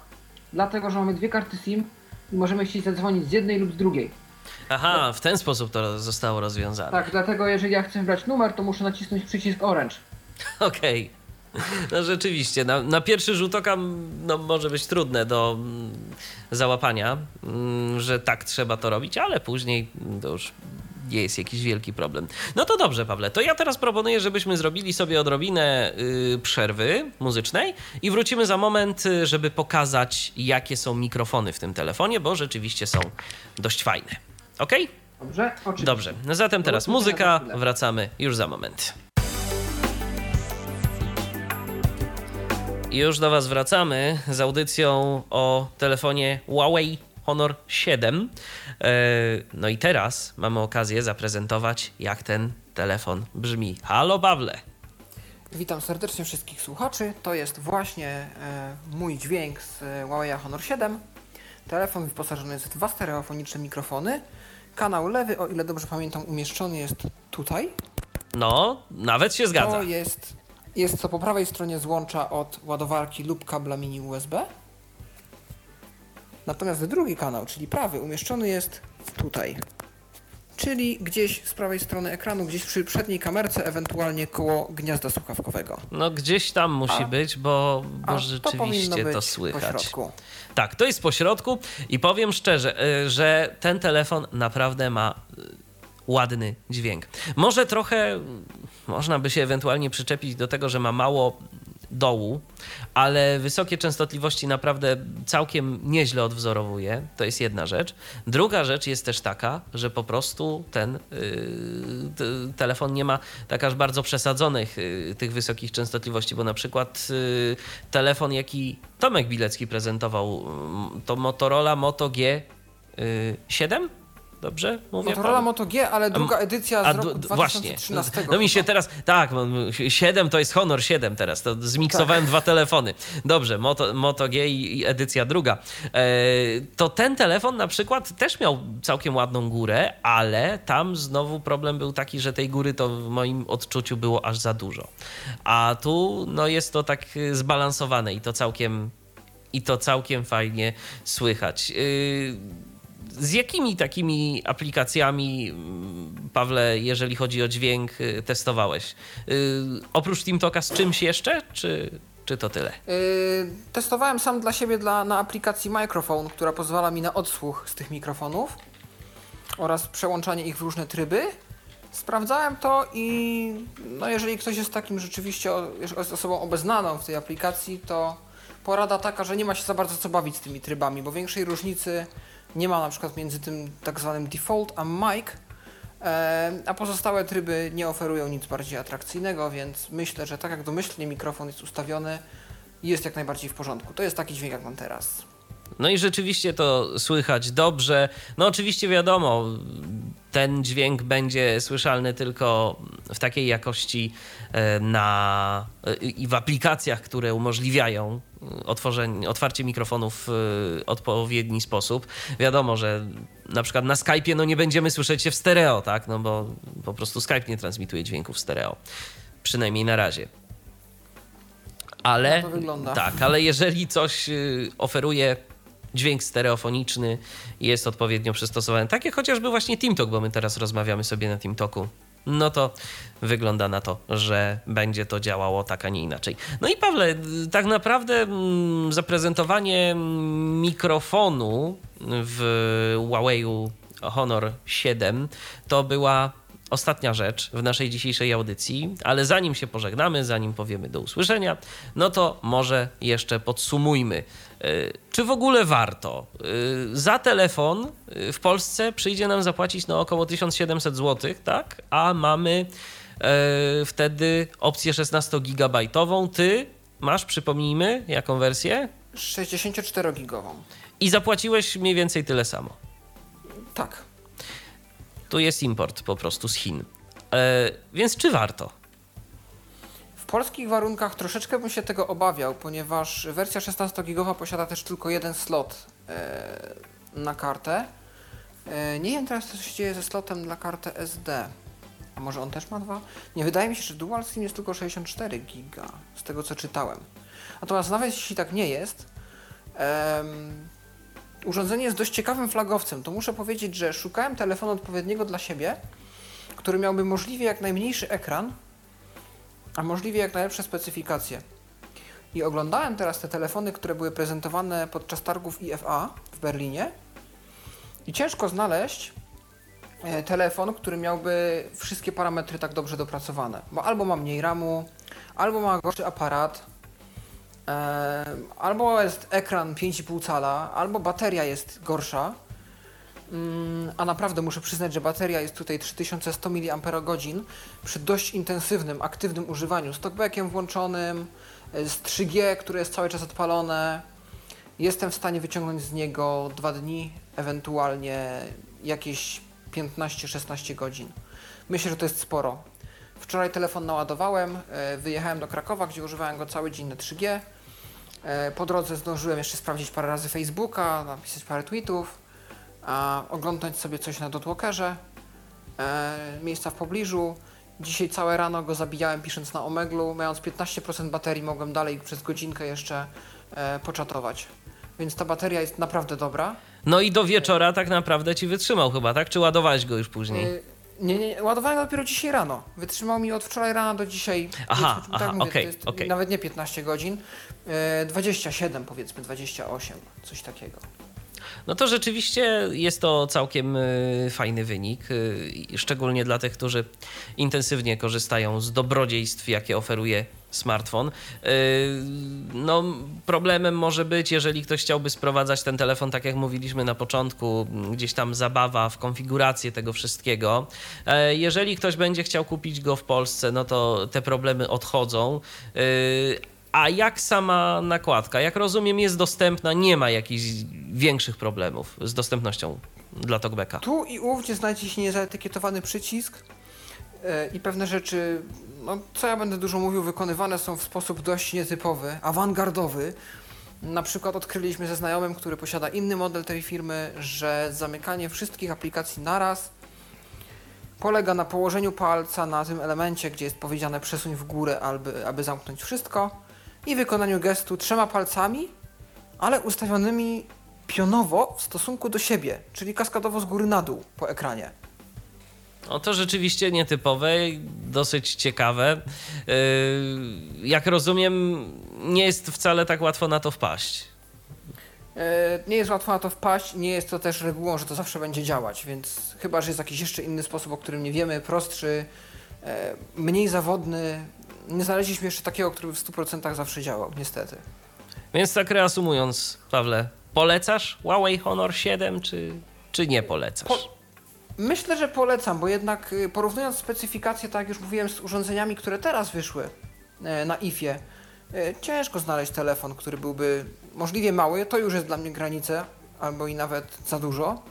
Dlatego, że mamy dwie karty SIM i możemy chcieć zadzwonić z jednej lub z drugiej. Aha, w ten sposób to zostało rozwiązane. Tak, dlatego jeżeli ja chcę wybrać numer, to muszę nacisnąć przycisk Orange. Okej. No rzeczywiście, na, na pierwszy rzut oka no, może być trudne do mm, załapania, mm, że tak trzeba to robić, ale później to już nie jest jakiś wielki problem. No to dobrze, Pawle, to ja teraz proponuję, żebyśmy zrobili sobie odrobinę y, przerwy muzycznej i wrócimy za moment, y, żeby pokazać, jakie są mikrofony w tym telefonie, bo rzeczywiście są dość fajne. Okej? Dobrze? Oczywiście. Dobrze. No zatem teraz muzyka, wracamy już za moment. I już do Was wracamy z audycją o telefonie Huawei Honor 7. E, No i teraz mamy okazję zaprezentować, jak ten telefon brzmi. Halo, Pawle. Witam serdecznie wszystkich słuchaczy. To jest właśnie e, mój dźwięk z e, Huawei Honor 7. Telefon wyposażony jest w dwa stereofoniczne mikrofony. Kanał lewy, o ile dobrze pamiętam, umieszczony jest tutaj. No, nawet się zgadza. To jest, jest to po prawej stronie złącza od ładowarki lub kabla mini USB. Natomiast drugi kanał, czyli prawy, umieszczony jest tutaj. Czyli gdzieś z prawej strony ekranu, gdzieś przy przedniej kamerce, ewentualnie koło gniazda słuchawkowego. No gdzieś tam musi A- być, bo, bo to rzeczywiście to, po słychać. Tak, to jest po środku i powiem szczerze, y, że ten telefon naprawdę ma y, ładny dźwięk. Może trochę y, można by się ewentualnie przyczepić do tego, że ma mało dołu, ale wysokie częstotliwości naprawdę całkiem nieźle odwzorowuje. To jest jedna rzecz. Druga rzecz jest też taka, że po prostu ten yy, telefon nie ma tak aż bardzo przesadzonych yy, tych wysokich częstotliwości, bo na przykład yy, telefon, jaki Tomek Bilecki prezentował, to Motorola Moto G7? Dobrze mówię? Motorola Moto G, ale druga edycja z roku d- d- właśnie. 2013. No mi się teraz. Tak, mam 7 to jest Honor 7 teraz. To zmiksowałem dwa telefony. Dobrze, Moto, Moto G i, i edycja druga. E, to ten telefon na przykład też miał całkiem ładną górę, ale tam znowu problem był taki, że tej góry to w moim odczuciu było aż za dużo. A tu no jest to tak y, zbalansowane i to całkiem i to całkiem fajnie słychać. Yy, z jakimi takimi aplikacjami, mm, Pawle, jeżeli chodzi o dźwięk, y, testowałeś? Yy, oprócz TeamTalka z czymś jeszcze, czy, czy to tyle? Yy, testowałem sam dla siebie dla, na aplikacji Microphone, która pozwala mi na odsłuch z tych mikrofonów oraz przełączanie ich w różne tryby. Sprawdzałem to i no jeżeli ktoś jest takim rzeczywiście jest osobą obeznaną w tej aplikacji, to porada taka, że nie ma się za bardzo co bawić z tymi trybami, bo większej różnicy nie ma na przykład między tym tak zwanym default a mic, e, a pozostałe tryby nie oferują nic bardziej atrakcyjnego, więc myślę, że tak jak domyślnie mikrofon jest ustawiony, jest jak najbardziej w porządku. To jest taki dźwięk jak mam teraz. No i rzeczywiście to słychać dobrze. No oczywiście wiadomo, ten dźwięk będzie słyszalny tylko w takiej jakości e, na, e, i w aplikacjach, które umożliwiają e, otworzenie, otwarcie mikrofonów w odpowiedni sposób. Wiadomo, że na przykład na Skype'ie no nie będziemy słyszeć się w stereo, tak? No bo po prostu Skype nie transmituje dźwięków stereo. Przynajmniej na razie. Ale Tak tak, ale jeżeli coś oferuje dźwięk stereofoniczny, jest odpowiednio przystosowany, tak jak chociażby właśnie TeamTalk, bo my teraz rozmawiamy sobie na TeamTalku, no to wygląda na to, że będzie to działało tak, a nie inaczej. No i Pawle, tak naprawdę mm, zaprezentowanie mikrofonu w Huawei Honor 7 to była ostatnia rzecz w naszej dzisiejszej audycji, ale zanim się pożegnamy, zanim powiemy do usłyszenia, no to może jeszcze podsumujmy. Y, Czy w ogóle warto? Y, Za telefon y, w Polsce przyjdzie nam zapłacić no około 1700 zł, tak? A mamy e, wtedy opcję 16-gigabajtową. Ty masz, przypomnijmy, jaką wersję? 64-gigową. I zapłaciłeś mniej więcej tyle samo. Tak. Tu jest import po prostu z Chin. E, więc czy warto? Polskich warunkach troszeczkę bym się tego obawiał, ponieważ wersja 16-gigowa posiada też tylko jeden slot e, na kartę. E, nie wiem teraz, co się dzieje ze slotem dla karty SD. A może on też ma dwa? Nie, wydaje mi się, że Dual jest tylko 64 giga, z tego co czytałem. Natomiast nawet jeśli tak nie jest, em, urządzenie jest dość ciekawym flagowcem. To muszę powiedzieć, że szukałem telefonu odpowiedniego dla siebie, który miałby możliwie jak najmniejszy ekran, a możliwie jak najlepsze specyfikacje. I oglądałem teraz te telefony, które były prezentowane podczas targów IFA w Berlinie i ciężko znaleźć e, telefon, który miałby wszystkie parametry tak dobrze dopracowane. Bo albo ma mniej RAMu, albo ma gorszy aparat, e, albo jest ekran 5,5 cala, albo bateria jest gorsza. Mm, A naprawdę muszę przyznać, że bateria jest tutaj 3100 mAh przy dość intensywnym, aktywnym używaniu, z talkbackiem włączonym, y, z 3G, które jest cały czas odpalone. Jestem w stanie wyciągnąć z niego dwa dni, ewentualnie jakieś 15-16 godzin. Myślę, że to jest sporo. Wczoraj telefon naładowałem, y, wyjechałem do Krakowa, gdzie używałem go cały dzień na 3G. Y, Po drodze zdążyłem jeszcze sprawdzić parę razy Facebooka, napisać parę tweetów, a oglądać sobie coś na dotwalkerze, e, miejsca w pobliżu. Dzisiaj całe rano go zabijałem pisząc na Omeglu, mając 15% baterii mogłem dalej przez godzinkę jeszcze e, poczatować. Więc ta bateria jest naprawdę dobra. No i do wieczora tak naprawdę ci wytrzymał chyba, tak? Czy ładowałeś go już później? E, nie, nie, ładowałem go dopiero dzisiaj rano. Wytrzymał mi od wczoraj rana do dzisiaj. Aha, powiedzmy, aha, mówię, jest okej. Nawet nie 15 godzin. E, 27 powiedzmy, 28, coś takiego. No to rzeczywiście jest to całkiem y, fajny wynik, y, szczególnie dla tych, którzy intensywnie korzystają z dobrodziejstw, jakie oferuje smartfon. Y, No, problemem może być, jeżeli ktoś chciałby sprowadzać ten telefon, tak jak mówiliśmy na początku, gdzieś tam zabawa w konfigurację tego wszystkiego. E, Jeżeli ktoś będzie chciał kupić go w Polsce, no to te problemy odchodzą. A jak sama nakładka? Jak rozumiem, jest dostępna, nie ma jakichś większych problemów z dostępnością dla Talkbacka. Tu i ówdzie znajdzie się niezaetykietowany przycisk e, i pewne rzeczy, no co ja będę dużo mówił, wykonywane są w sposób dość nietypowy, awangardowy. Na przykład odkryliśmy ze znajomym, który posiada inny model tej firmy, że zamykanie wszystkich aplikacji naraz polega na położeniu palca na tym elemencie, gdzie jest powiedziane przesuń w górę, aby, aby zamknąć wszystko i wykonaniu gestu trzema palcami, ale ustawionymi pionowo w stosunku do siebie, czyli kaskadowo z góry na dół po ekranie. No to rzeczywiście nietypowe, i dosyć ciekawe. Yy, Jak rozumiem, nie jest wcale tak łatwo na to wpaść. E, Nie jest łatwo na to wpaść, nie jest to też regułą, że to zawsze będzie działać, więc chyba, że jest jakiś jeszcze inny sposób, o którym nie wiemy, prostszy, e, mniej zawodny. Nie znaleźliśmy jeszcze takiego, który w 100% zawsze działał, niestety. Więc tak reasumując, Pawle, polecasz Huawei Honor 7, czy, czy nie polecasz? Po- Myślę, że polecam, bo jednak y, porównując specyfikacje, tak jak już mówiłem, z urządzeniami, które teraz wyszły e, na IFie, e, ciężko znaleźć telefon, który byłby możliwie mały, to już jest dla mnie granica, albo i nawet za dużo,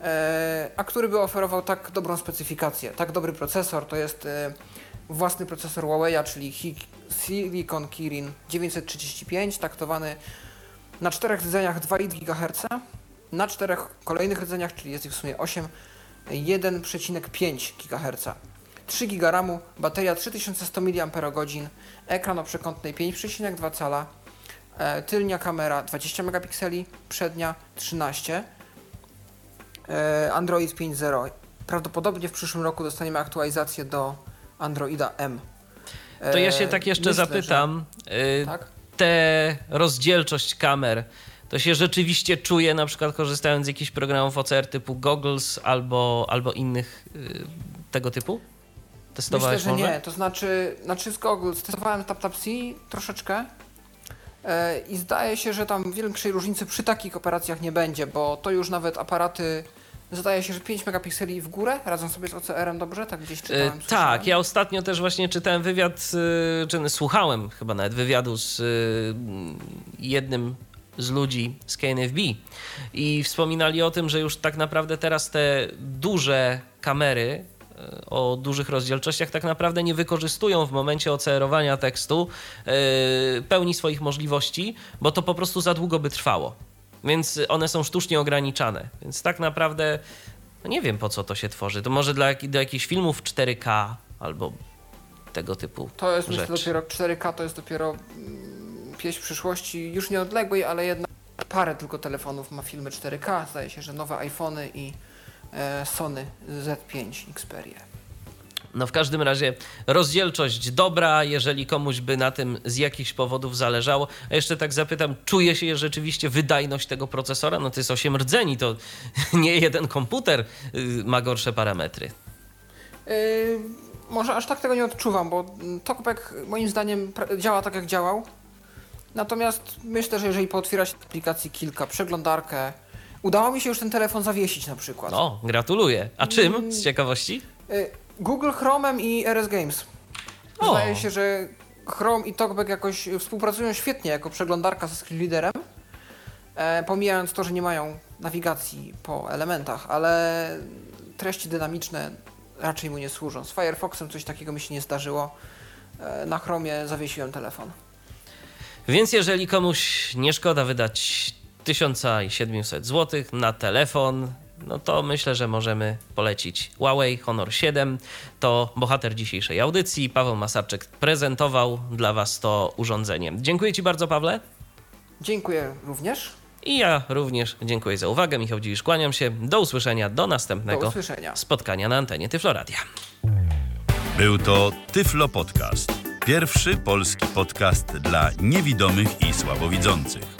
e, a który by oferował tak dobrą specyfikację, tak dobry procesor, to jest własny procesor Huawei'a, czyli Silicon Kirin 935, taktowany na czterech rdzeniach 2,2 GHz, na czterech kolejnych rdzeniach, czyli jest ich w sumie 8, 1,5 GHz. 3 GB bateria 3100 mAh, ekran o przekątnej 5,2 cala, e, tylnia kamera 20 megapikseli, przednia 13, e, Android 5.0. Prawdopodobnie w przyszłym roku dostaniemy aktualizację do Androida M. To ja się E, tak jeszcze myślę, zapytam. Że, y, tak? Tę rozdzielczość kamer, to się rzeczywiście czuje, na przykład korzystając z jakichś programów OCR typu Goggles albo, albo innych y, tego typu? Myślę, Testowałeś że może? nie. To znaczy, znaczy z Goggles testowałem TapTapC troszeczkę e, i zdaje się, że tam większej różnicy przy takich operacjach nie będzie, bo to już nawet aparaty zdaje się, że 5 megapikseli w górę radzą sobie z OCR-em dobrze, tak gdzieś Y, czytałem. Tak, ja ostatnio też właśnie czytałem wywiad, y, czy słuchałem chyba nawet wywiadu z y, jednym z ludzi z KNFB i wspominali o tym, że już tak naprawdę teraz te duże kamery y, o dużych rozdzielczościach tak naprawdę nie wykorzystują w momencie ocerowania tekstu y, pełni swoich możliwości, bo to po prostu za długo by trwało. Więc one są sztucznie ograniczane. Więc tak naprawdę no nie wiem po co to się tworzy. To może dla, do jakichś filmów 4K albo tego typu To jest myślę rzeczy. dopiero 4K, to jest dopiero mm, pieśń przyszłości, już nieodległej, ale jednak parę tylko telefonów ma filmy 4K. Zdaje się, że nowe iPhony i e, Sony Z5 Xperia. No w każdym razie rozdzielczość dobra, jeżeli komuś by na tym z jakichś powodów zależało. A jeszcze tak zapytam, czuje się rzeczywiście wydajność tego procesora? No to jest 8 rdzeni, to nie jeden komputer y, ma gorsze parametry. Yy, może aż tak tego nie odczuwam, bo mm, TalkBack moim zdaniem działa tak jak działał. Natomiast myślę, że jeżeli pootwiera się aplikacji kilka, przeglądarkę, udało mi się już ten telefon zawiesić na przykład. No, gratuluję. A czym, z ciekawości? Google Chromem i RS Games. O. Zdaje się, że Chrome i TalkBack jakoś współpracują świetnie jako przeglądarka ze screenreaderem. E, pomijając to, że nie mają nawigacji po elementach, ale treści dynamiczne raczej mu nie służą. Z Firefoxem coś takiego mi się nie zdarzyło. E, na Chromie zawiesiłem telefon. Więc jeżeli komuś nie szkoda wydać 1700 zł na telefon, no to myślę, że możemy polecić Huawei Honor 7. To bohater dzisiejszej audycji. Paweł Masarczyk prezentował dla Was to urządzenie. Dziękuję Ci bardzo, Pawle. Dziękuję również. I ja również dziękuję za uwagę. Michał Dziwisz, kłaniam się. Do usłyszenia, do Do następnego usłyszenia. spotkania na antenie Tyfloradia. Był to Tyflo Podcast. Pierwszy polski podcast dla niewidomych i słabowidzących.